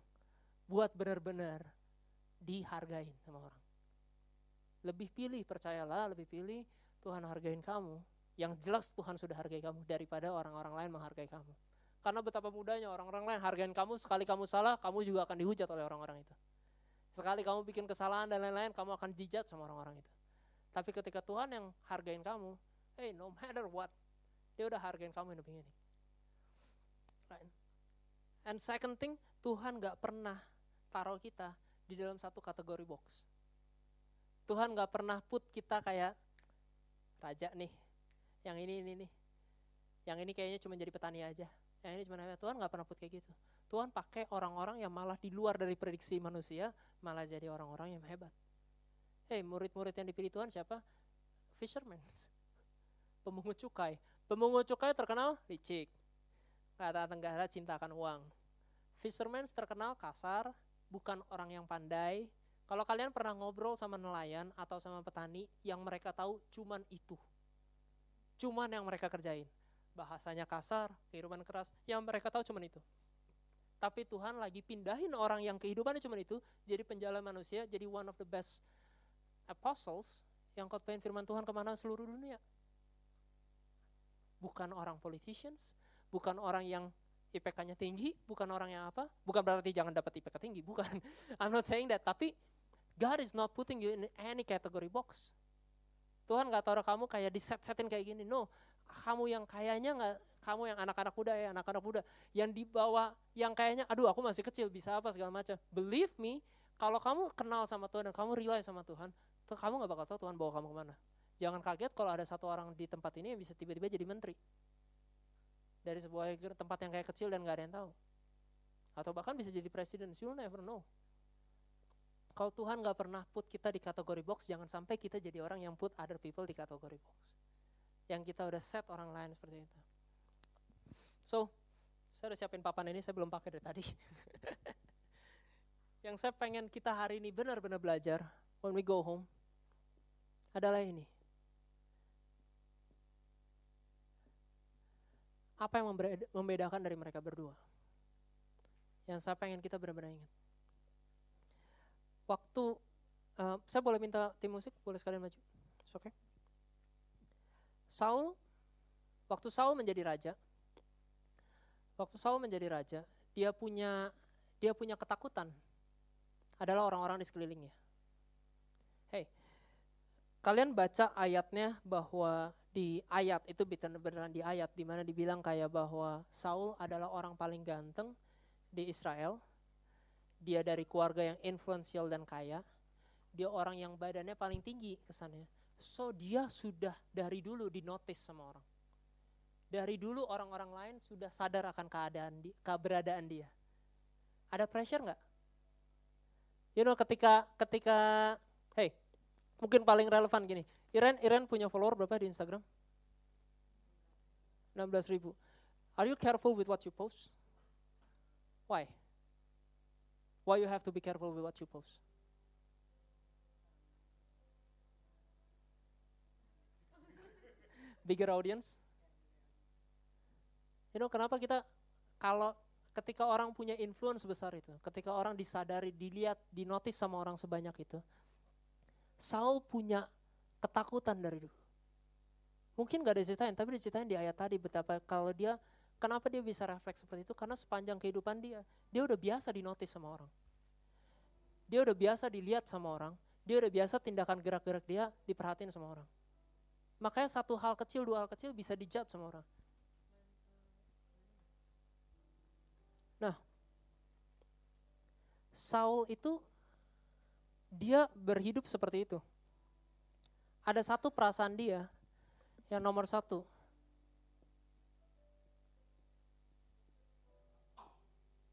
S1: Buat benar-benar dihargain sama orang. Lebih pilih, percayalah, lebih pilih Tuhan hargain kamu. Yang jelas Tuhan sudah hargai kamu daripada orang-orang lain menghargai kamu. Karena betapa mudahnya orang-orang lain hargain kamu, sekali kamu salah, kamu juga akan dihujat oleh orang-orang itu. Sekali kamu bikin kesalahan dan lain-lain, kamu akan dijat sama orang-orang itu. Tapi ketika Tuhan yang hargain kamu, hey no matter what, dia udah hargain kamu in the. Right? And second thing, Tuhan gak pernah taruh kita di dalam satu kategori box. Tuhan gak pernah put kita kayak raja nih, yang ini ini nih, yang ini kayaknya cuma jadi petani aja, yang ini cuma Tuhan gak pernah put kayak gitu. Tuhan pakai orang-orang yang malah di luar dari prediksi manusia, malah jadi orang-orang yang hebat. Hei murid-murid yang dipilih Tuhan siapa? Fishermen. Pemungut cukai. Pemungut cukai terkenal licik. Kata Tenggara cintakan uang. Fishermen terkenal kasar, bukan orang yang pandai. Kalau kalian pernah ngobrol sama nelayan atau sama petani, yang mereka tahu cuman itu. Cuman yang mereka kerjain. Bahasanya kasar, kehidupan keras, yang mereka tahu cuman itu. Tapi Tuhan lagi pindahin orang yang kehidupannya cuma itu, jadi penjalan manusia, jadi one of the best apostles yang khotbahin firman Tuhan ke mana seluruh dunia. Bukan orang politicians, bukan orang yang IPK-nya tinggi, bukan orang yang apa, bukan berarti jangan dapat IPK tinggi, bukan. I'm not saying that, tapi God is not putting you in any category box. Tuhan gak taruh kamu kayak di set-setin kayak gini. No, kamu yang kayaknya nggak, kamu yang anak-anak muda ya, anak-anak muda, yang di bawah, yang kayaknya, aduh aku masih kecil, bisa apa segala macam. Believe me, kalau kamu kenal sama Tuhan dan kamu rely sama Tuhan, tuh kamu gak bakal tahu Tuhan bawa kamu ke mana. Jangan kaget kalau ada satu orang di tempat ini yang bisa tiba-tiba jadi menteri. Dari sebuah tempat yang kayak kecil dan gak ada yang tahu. Atau bahkan bisa jadi presiden, you'll never know. Kalau Tuhan gak pernah put kita di kategori box, jangan sampai kita jadi orang yang put other people di kategori box. Yang kita udah set orang lain seperti itu. So, saya udah siapin papan ini, saya belum pakai dari tadi. yang saya pengen kita hari ini benar-benar belajar, when we go home, adalah ini. apa yang membedakan dari mereka berdua? Yang saya pengen kita benar-benar ingat. Waktu, uh, saya boleh minta tim musik, boleh sekalian maju? Oke. Okay. Saul, waktu Saul menjadi raja, waktu Saul menjadi raja, dia punya dia punya ketakutan adalah orang-orang di sekelilingnya. Kalian baca ayatnya bahwa di ayat itu beneran di ayat di mana dibilang kayak bahwa Saul adalah orang paling ganteng di Israel. Dia dari keluarga yang influential dan kaya. Dia orang yang badannya paling tinggi kesannya. So dia sudah dari dulu dinotis sama orang. Dari dulu orang-orang lain sudah sadar akan keadaan di, keberadaan dia. Ada pressure nggak? You know ketika ketika hey mungkin paling relevan gini Iren, Iren punya follower berapa di Instagram? 16 ribu. Are you careful with what you post? Why? Why you have to be careful with what you post? Bigger audience? You know kenapa kita kalau ketika orang punya influence besar itu, ketika orang disadari, dilihat, dinotis sama orang sebanyak itu, Saul punya ketakutan dari dulu. Mungkin gak ada ceritain, tapi diceritain di ayat tadi betapa kalau dia, kenapa dia bisa refleks seperti itu? Karena sepanjang kehidupan dia, dia udah biasa dinotis sama orang. Dia udah biasa dilihat sama orang, dia udah biasa tindakan gerak-gerak dia diperhatiin sama orang. Makanya satu hal kecil, dua hal kecil bisa dijudge sama orang. Nah, Saul itu dia berhidup seperti itu ada satu perasaan dia yang nomor satu.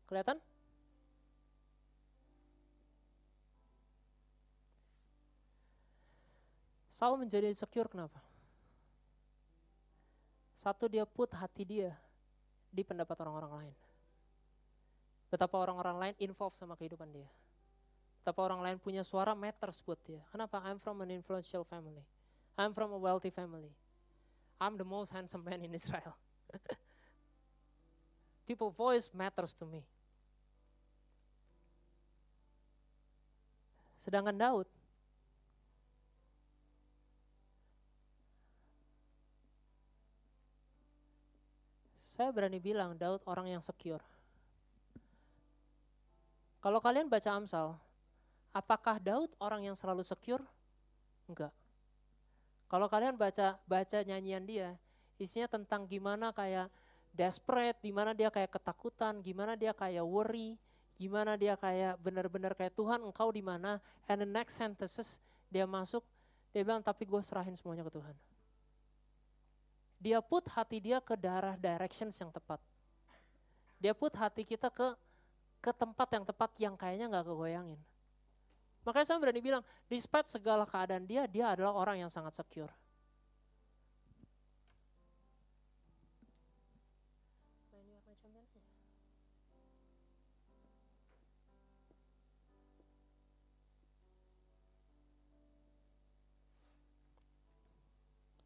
S1: Kelihatan? Saul menjadi insecure kenapa? Satu dia put hati dia di pendapat orang-orang lain. Betapa orang-orang lain involve sama kehidupan dia. Tapi orang lain punya suara matters buat dia. Kenapa? I'm from an influential family. I'm from a wealthy family. I'm the most handsome man in Israel. People voice matters to me. Sedangkan Daud Saya berani bilang Daud orang yang secure. Kalau kalian baca Amsal, Apakah Daud orang yang selalu secure? Enggak. Kalau kalian baca baca nyanyian dia, isinya tentang gimana kayak desperate, gimana dia kayak ketakutan, gimana dia kayak worry, gimana dia kayak benar-benar kayak Tuhan engkau di mana? And the next sentences dia masuk, dia bilang tapi gue serahin semuanya ke Tuhan. Dia put hati dia ke darah directions yang tepat. Dia put hati kita ke ke tempat yang tepat yang kayaknya nggak kegoyangin. Makanya saya berani bilang, despite segala keadaan dia, dia adalah orang yang sangat secure.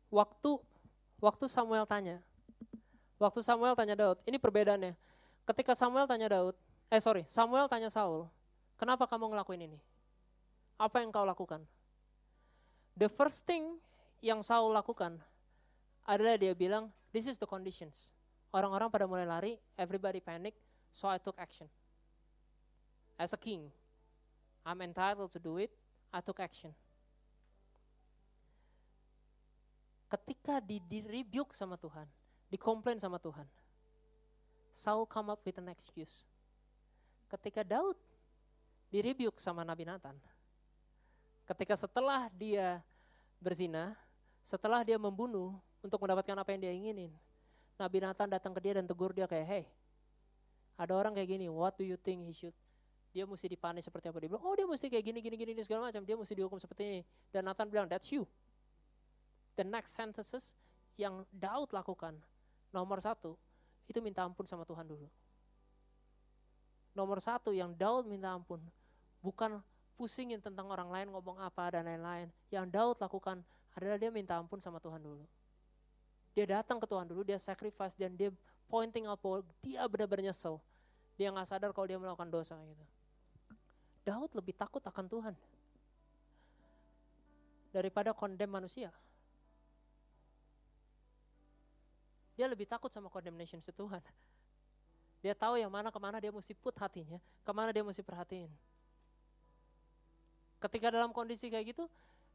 S1: Waktu waktu Samuel tanya, waktu Samuel tanya Daud, ini perbedaannya. Ketika Samuel tanya Daud, eh sorry, Samuel tanya Saul, kenapa kamu ngelakuin ini? Apa yang kau lakukan? The first thing yang Saul lakukan adalah dia bilang, this is the conditions. Orang-orang pada mulai lari, everybody panic, so I took action. As a king, I'm entitled to do it, I took action. Ketika di, di rebuke sama Tuhan, dikomplain sama Tuhan, Saul come up with an excuse. Ketika Daud di rebuke sama Nabi Nathan, ketika setelah dia berzina, setelah dia membunuh untuk mendapatkan apa yang dia inginin, Nabi Nathan datang ke dia dan tegur dia kayak, hey, ada orang kayak gini, what do you think he should? Dia mesti dipanis seperti apa? Dia bilang, oh dia mesti kayak gini, gini, gini, segala macam. Dia mesti dihukum seperti ini. Dan Nathan bilang, that's you. The next sentences yang Daud lakukan, nomor satu, itu minta ampun sama Tuhan dulu. Nomor satu yang Daud minta ampun, bukan pusingin tentang orang lain ngomong apa dan lain-lain. Yang Daud lakukan adalah dia minta ampun sama Tuhan dulu. Dia datang ke Tuhan dulu, dia sacrifice dan dia pointing out bahwa dia benar-benar nyesel. Dia nggak sadar kalau dia melakukan dosa gitu. Daud lebih takut akan Tuhan daripada kondem manusia. Dia lebih takut sama condemnation Tuhan. Dia tahu yang mana ke mana dia mesti put hatinya, ke mana dia mesti perhatiin. Ketika dalam kondisi kayak gitu,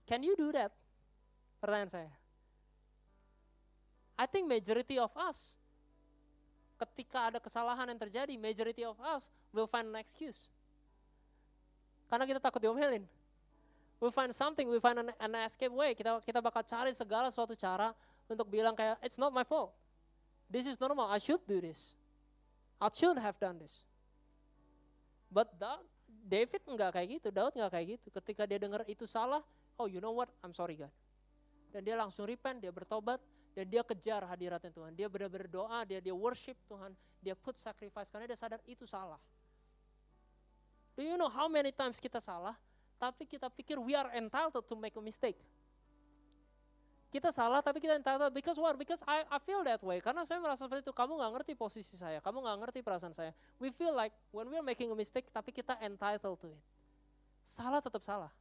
S1: can you do that? Pertanyaan saya. I think majority of us, ketika ada kesalahan yang terjadi, majority of us will find an excuse. Karena kita takut diomelin. We find something, we find an, an escape way. Kita kita bakal cari segala suatu cara untuk bilang kayak, it's not my fault. This is normal. I should do this. I should have done this. But Daud, David enggak kayak gitu. Daud enggak kayak gitu. Ketika dia dengar itu salah, oh you know what? I'm sorry God. Dan dia langsung repent, dia bertobat, dan dia kejar hadiratnya Tuhan. Dia benar-benar doa, dia dia worship Tuhan, dia put sacrifice karena dia sadar itu salah. Do you know how many times kita salah, tapi kita pikir we are entitled to make a mistake. Kita salah tapi kita entitled because what? Because I, I feel that way. Karena saya merasa seperti itu. Kamu nggak ngerti posisi saya. Kamu nggak ngerti perasaan saya. We feel like when we are making a mistake tapi kita entitled to it. Salah tetap salah.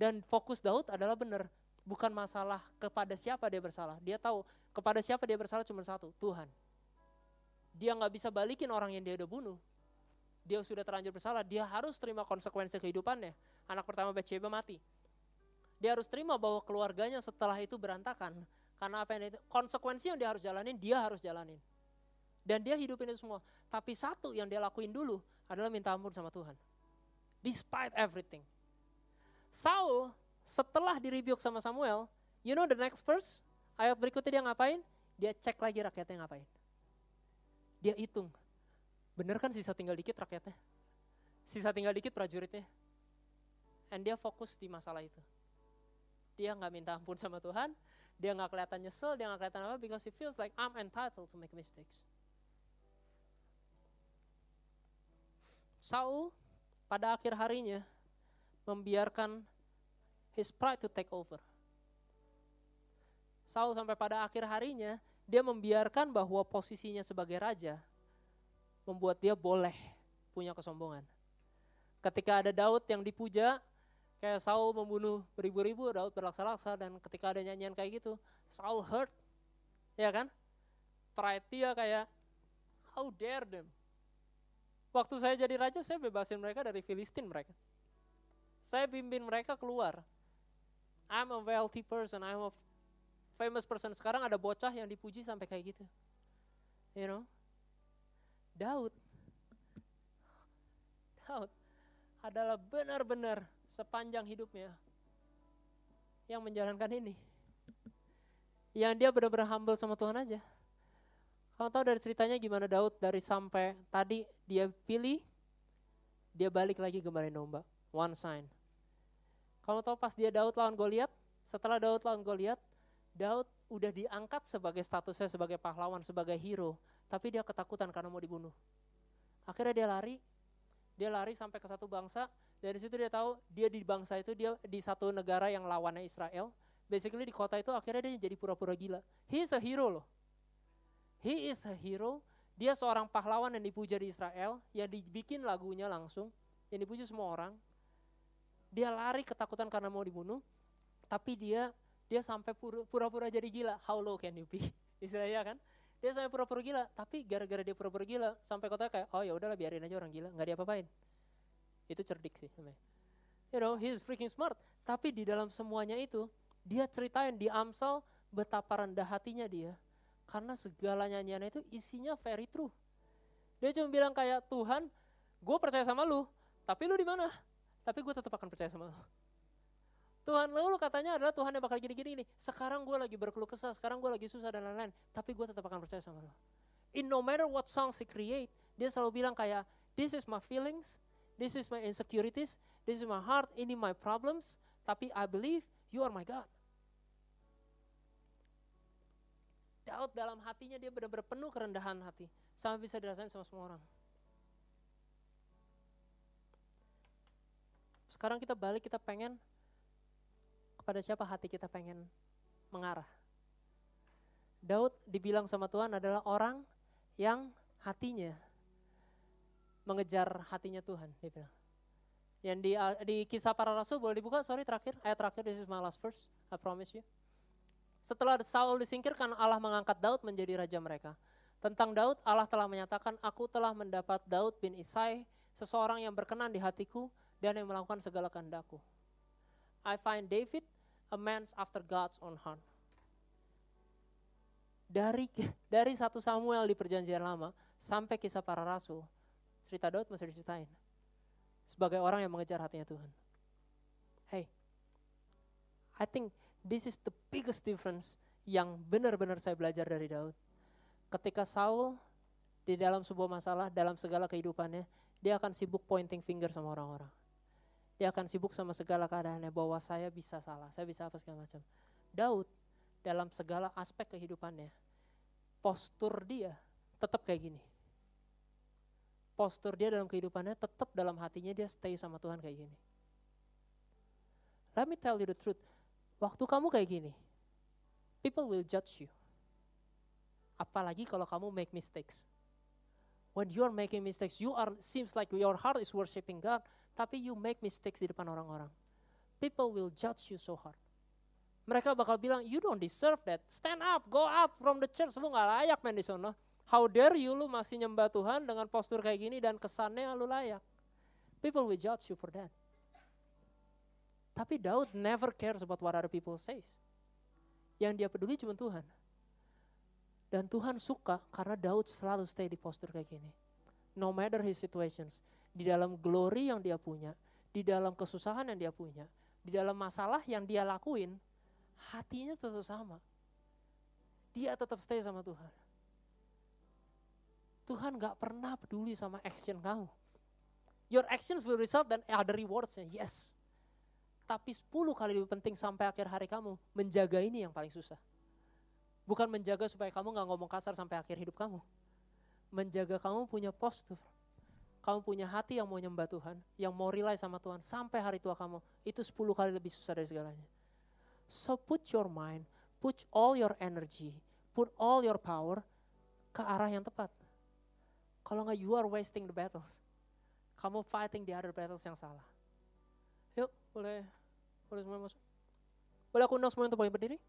S1: Dan fokus Daud adalah benar. Bukan masalah kepada siapa dia bersalah. Dia tahu kepada siapa dia bersalah cuma satu, Tuhan. Dia nggak bisa balikin orang yang dia udah bunuh. Dia sudah terlanjur bersalah, dia harus terima konsekuensi kehidupannya. Anak pertama Bathsheba mati dia harus terima bahwa keluarganya setelah itu berantakan. Karena apa yang itu, konsekuensi yang dia harus jalanin, dia harus jalanin. Dan dia hidupin itu semua. Tapi satu yang dia lakuin dulu adalah minta ampun sama Tuhan. Despite everything. Saul setelah direbuke sama Samuel, you know the next verse? Ayat berikutnya dia ngapain? Dia cek lagi rakyatnya ngapain. Dia hitung. Bener kan sisa tinggal dikit rakyatnya? Sisa tinggal dikit prajuritnya. And dia fokus di masalah itu dia nggak minta ampun sama Tuhan, dia nggak kelihatan nyesel, dia nggak kelihatan apa, because he feels like I'm entitled to make mistakes. Saul pada akhir harinya membiarkan his pride to take over. Saul sampai pada akhir harinya dia membiarkan bahwa posisinya sebagai raja membuat dia boleh punya kesombongan. Ketika ada Daud yang dipuja, Kayak Saul membunuh beribu-ribu, Daud berlaksa-laksa, dan ketika ada nyanyian kayak gitu, Saul hurt, ya kan? Pride dia kayak, how dare them. Waktu saya jadi raja, saya bebasin mereka dari Filistin mereka. Saya pimpin mereka keluar. I'm a wealthy person, I'm a famous person. Sekarang ada bocah yang dipuji sampai kayak gitu. You know? Daud. Daud adalah benar-benar sepanjang hidupnya yang menjalankan ini. Yang dia benar-benar humble sama Tuhan aja. Kamu tahu dari ceritanya gimana Daud dari sampai tadi dia pilih, dia balik lagi kembali domba. One sign. Kamu tahu pas dia Daud lawan Goliat, setelah Daud lawan Goliat, Daud udah diangkat sebagai statusnya sebagai pahlawan, sebagai hero, tapi dia ketakutan karena mau dibunuh. Akhirnya dia lari, dia lari sampai ke satu bangsa, dari situ dia tahu dia di bangsa itu dia di satu negara yang lawannya Israel. Basically di kota itu akhirnya dia jadi pura-pura gila. He is a hero loh. He is a hero. Dia seorang pahlawan yang dipuja di Israel, yang dibikin lagunya langsung, yang dipuja semua orang. Dia lari ketakutan karena mau dibunuh, tapi dia dia sampai pura-pura jadi gila. How low can you be? Istilahnya kan. Dia sampai pura-pura gila, tapi gara-gara dia pura-pura gila, sampai kota kayak, oh ya udahlah biarin aja orang gila, nggak diapa-apain. Itu cerdik sih. You know, he's freaking smart. Tapi di dalam semuanya itu, dia ceritain di Amsal betapa rendah hatinya dia. Karena segala nyanyiannya itu isinya very true. Dia cuma bilang kayak, Tuhan, gue percaya sama lu, tapi lu di mana? Tapi gue tetap akan percaya sama lu. Tuhan lalu katanya adalah Tuhan yang bakal gini-gini ini. Sekarang gue lagi berkeluh kesah, sekarang gue lagi susah dan lain-lain. Tapi gue tetap akan percaya sama lo. In no matter what song he create, dia selalu bilang kayak, this is my feelings, this is my insecurities, this is my heart, ini my problems, tapi I believe you are my God. Daud dalam hatinya dia benar-benar penuh kerendahan hati. Sampai bisa dirasain sama semua orang. Sekarang kita balik, kita pengen kepada siapa hati kita pengen mengarah. Daud dibilang sama Tuhan adalah orang yang hatinya mengejar hatinya Tuhan. Dia bilang. Yang di, di kisah para rasul boleh dibuka, sorry terakhir, ayat terakhir, this is my last verse, I promise you. Setelah Saul disingkirkan, Allah mengangkat Daud menjadi raja mereka. Tentang Daud, Allah telah menyatakan, aku telah mendapat Daud bin Isai, seseorang yang berkenan di hatiku dan yang melakukan segala kehendakku. I find David a man after God's own heart. Dari dari satu Samuel di perjanjian lama sampai kisah para rasul, cerita Daud masih diceritain. Sebagai orang yang mengejar hatinya Tuhan. Hey, I think this is the biggest difference yang benar-benar saya belajar dari Daud. Ketika Saul di dalam sebuah masalah, dalam segala kehidupannya, dia akan sibuk pointing finger sama orang-orang. Dia akan sibuk sama segala keadaannya bahwa saya bisa salah, saya bisa apa segala macam. Daud dalam segala aspek kehidupannya, postur dia tetap kayak gini. Postur dia dalam kehidupannya tetap dalam hatinya dia stay sama Tuhan kayak gini. Let me tell you the truth. Waktu kamu kayak gini, people will judge you. Apalagi kalau kamu make mistakes. When you are making mistakes, you are seems like your heart is worshiping God, tapi you make mistakes di depan orang-orang. People will judge you so hard. Mereka bakal bilang, you don't deserve that. Stand up, go out from the church. Lu gak layak main di sana. How dare you, lu masih nyembah Tuhan dengan postur kayak gini dan kesannya lu layak. People will judge you for that. Tapi Daud never cares about what other people says. Yang dia peduli cuma Tuhan. Dan Tuhan suka karena Daud selalu stay di postur kayak gini. No matter his situations di dalam glory yang dia punya, di dalam kesusahan yang dia punya, di dalam masalah yang dia lakuin, hatinya tetap sama. Dia tetap stay sama Tuhan. Tuhan gak pernah peduli sama action kamu. Your actions will result dan ada rewardsnya, yes. Tapi 10 kali lebih penting sampai akhir hari kamu, menjaga ini yang paling susah. Bukan menjaga supaya kamu gak ngomong kasar sampai akhir hidup kamu. Menjaga kamu punya postur kamu punya hati yang mau nyembah Tuhan, yang mau rely sama Tuhan sampai hari tua kamu, itu 10 kali lebih susah dari segalanya. So put your mind, put all your energy, put all your power ke arah yang tepat. Kalau nggak you are wasting the battles. Kamu fighting the other battles yang salah. Yuk, boleh boleh semua masuk. Boleh aku undang semua untuk berdiri?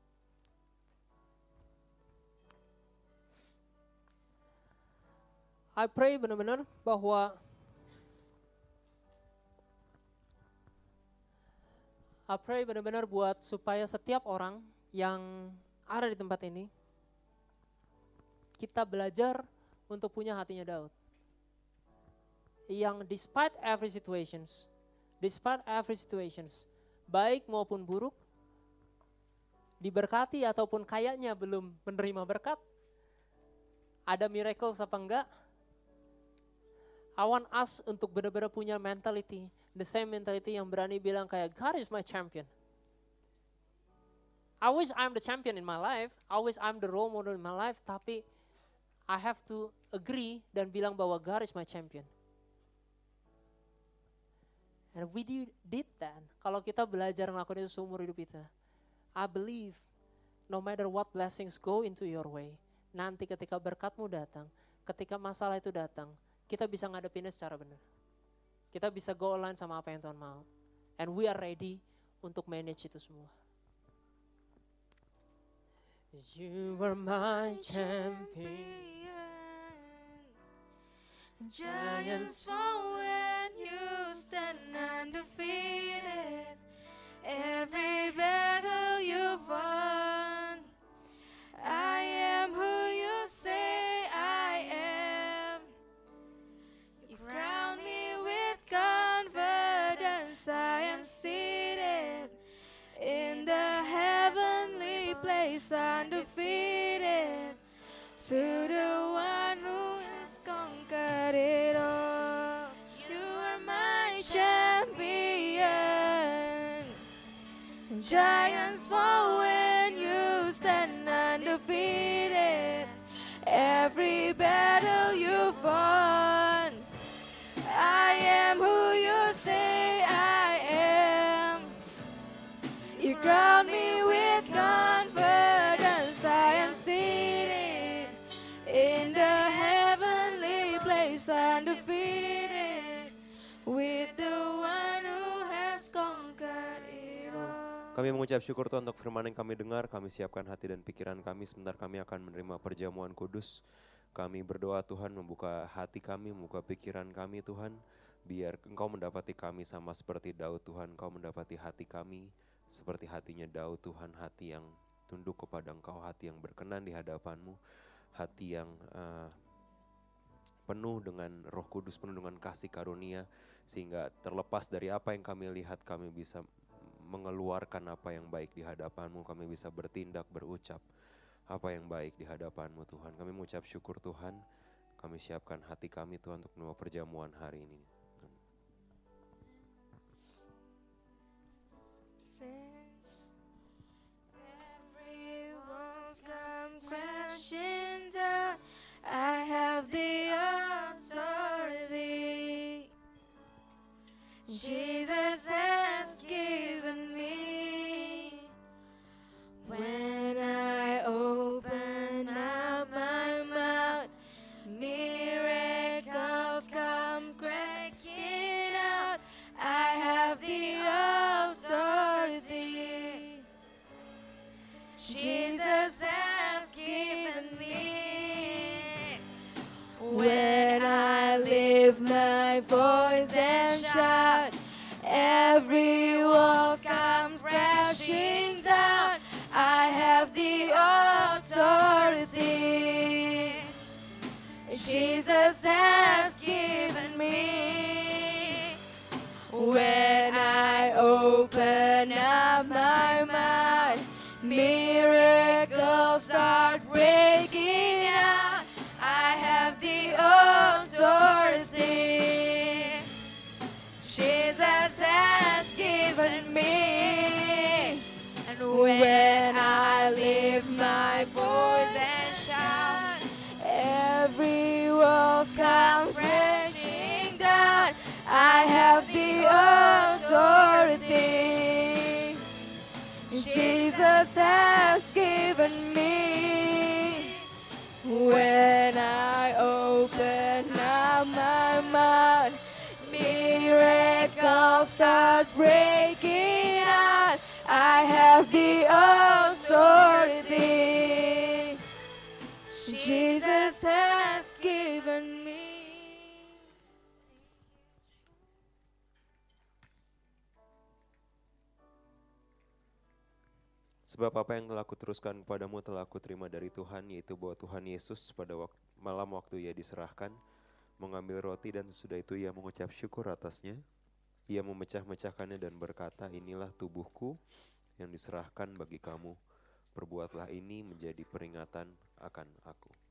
S1: I pray benar-benar bahwa I pray benar-benar buat supaya setiap orang yang ada di tempat ini, kita belajar untuk punya hatinya Daud. Yang despite every situations, despite every situations, baik maupun buruk, diberkati ataupun kayaknya belum menerima berkat, ada miracle apa enggak, I want us untuk benar-benar punya mentality the same mentality yang berani bilang kayak God is my champion. I wish I'm the champion in my life. I wish I'm the role model in my life. Tapi I have to agree dan bilang bahwa God is my champion. And we did, that. Kalau kita belajar melakukan itu seumur hidup kita. I believe no matter what blessings go into your way. Nanti ketika berkatmu datang, ketika masalah itu datang, kita bisa ngadepinnya secara benar. Kita bisa go online sama apa yang Tuhan mau. And we are ready untuk manage itu semua. You are my champion.
S2: Giants fall when you stand undefeated. Every battle you've won. I am who you say I am. You crown me with confidence. I am seated in the heavenly place, undefeated. To the one conquered it all. You are my champion. Giants fall when you stand undefeated. Every battle you've won. I am who you
S3: Kami mengucap syukur Tuhan untuk firman yang kami dengar, kami siapkan hati dan pikiran kami, sebentar kami akan menerima perjamuan kudus. Kami berdoa Tuhan membuka hati kami, membuka pikiran kami Tuhan, biar Engkau mendapati kami sama seperti Daud Tuhan, Engkau mendapati hati kami seperti hatinya Daud Tuhan, hati yang tunduk kepada Engkau, hati yang berkenan di hadapan-Mu, hati yang eh, penuh dengan roh kudus, penuh dengan kasih karunia, sehingga terlepas dari apa yang kami lihat, kami bisa mengeluarkan apa yang baik di hadapanmu, kami bisa bertindak, berucap apa yang baik di hadapanmu Tuhan. Kami mengucap syukur Tuhan, kami siapkan hati kami Tuhan untuk menerima perjamuan hari ini.
S2: Jesus Jesus has given me. When I open Jesus has given me. When I open up my mouth, miracles start breaking out. I have the authority. Jesus has
S3: Sebab apa yang telah kuteruskan kepadamu telah kuterima dari Tuhan, yaitu bahwa Tuhan Yesus pada wak- malam waktu ia diserahkan, mengambil roti dan sesudah itu ia mengucap syukur atasnya. Ia memecah-mecahkannya dan berkata, inilah tubuhku yang diserahkan bagi kamu. Perbuatlah ini menjadi peringatan akan aku.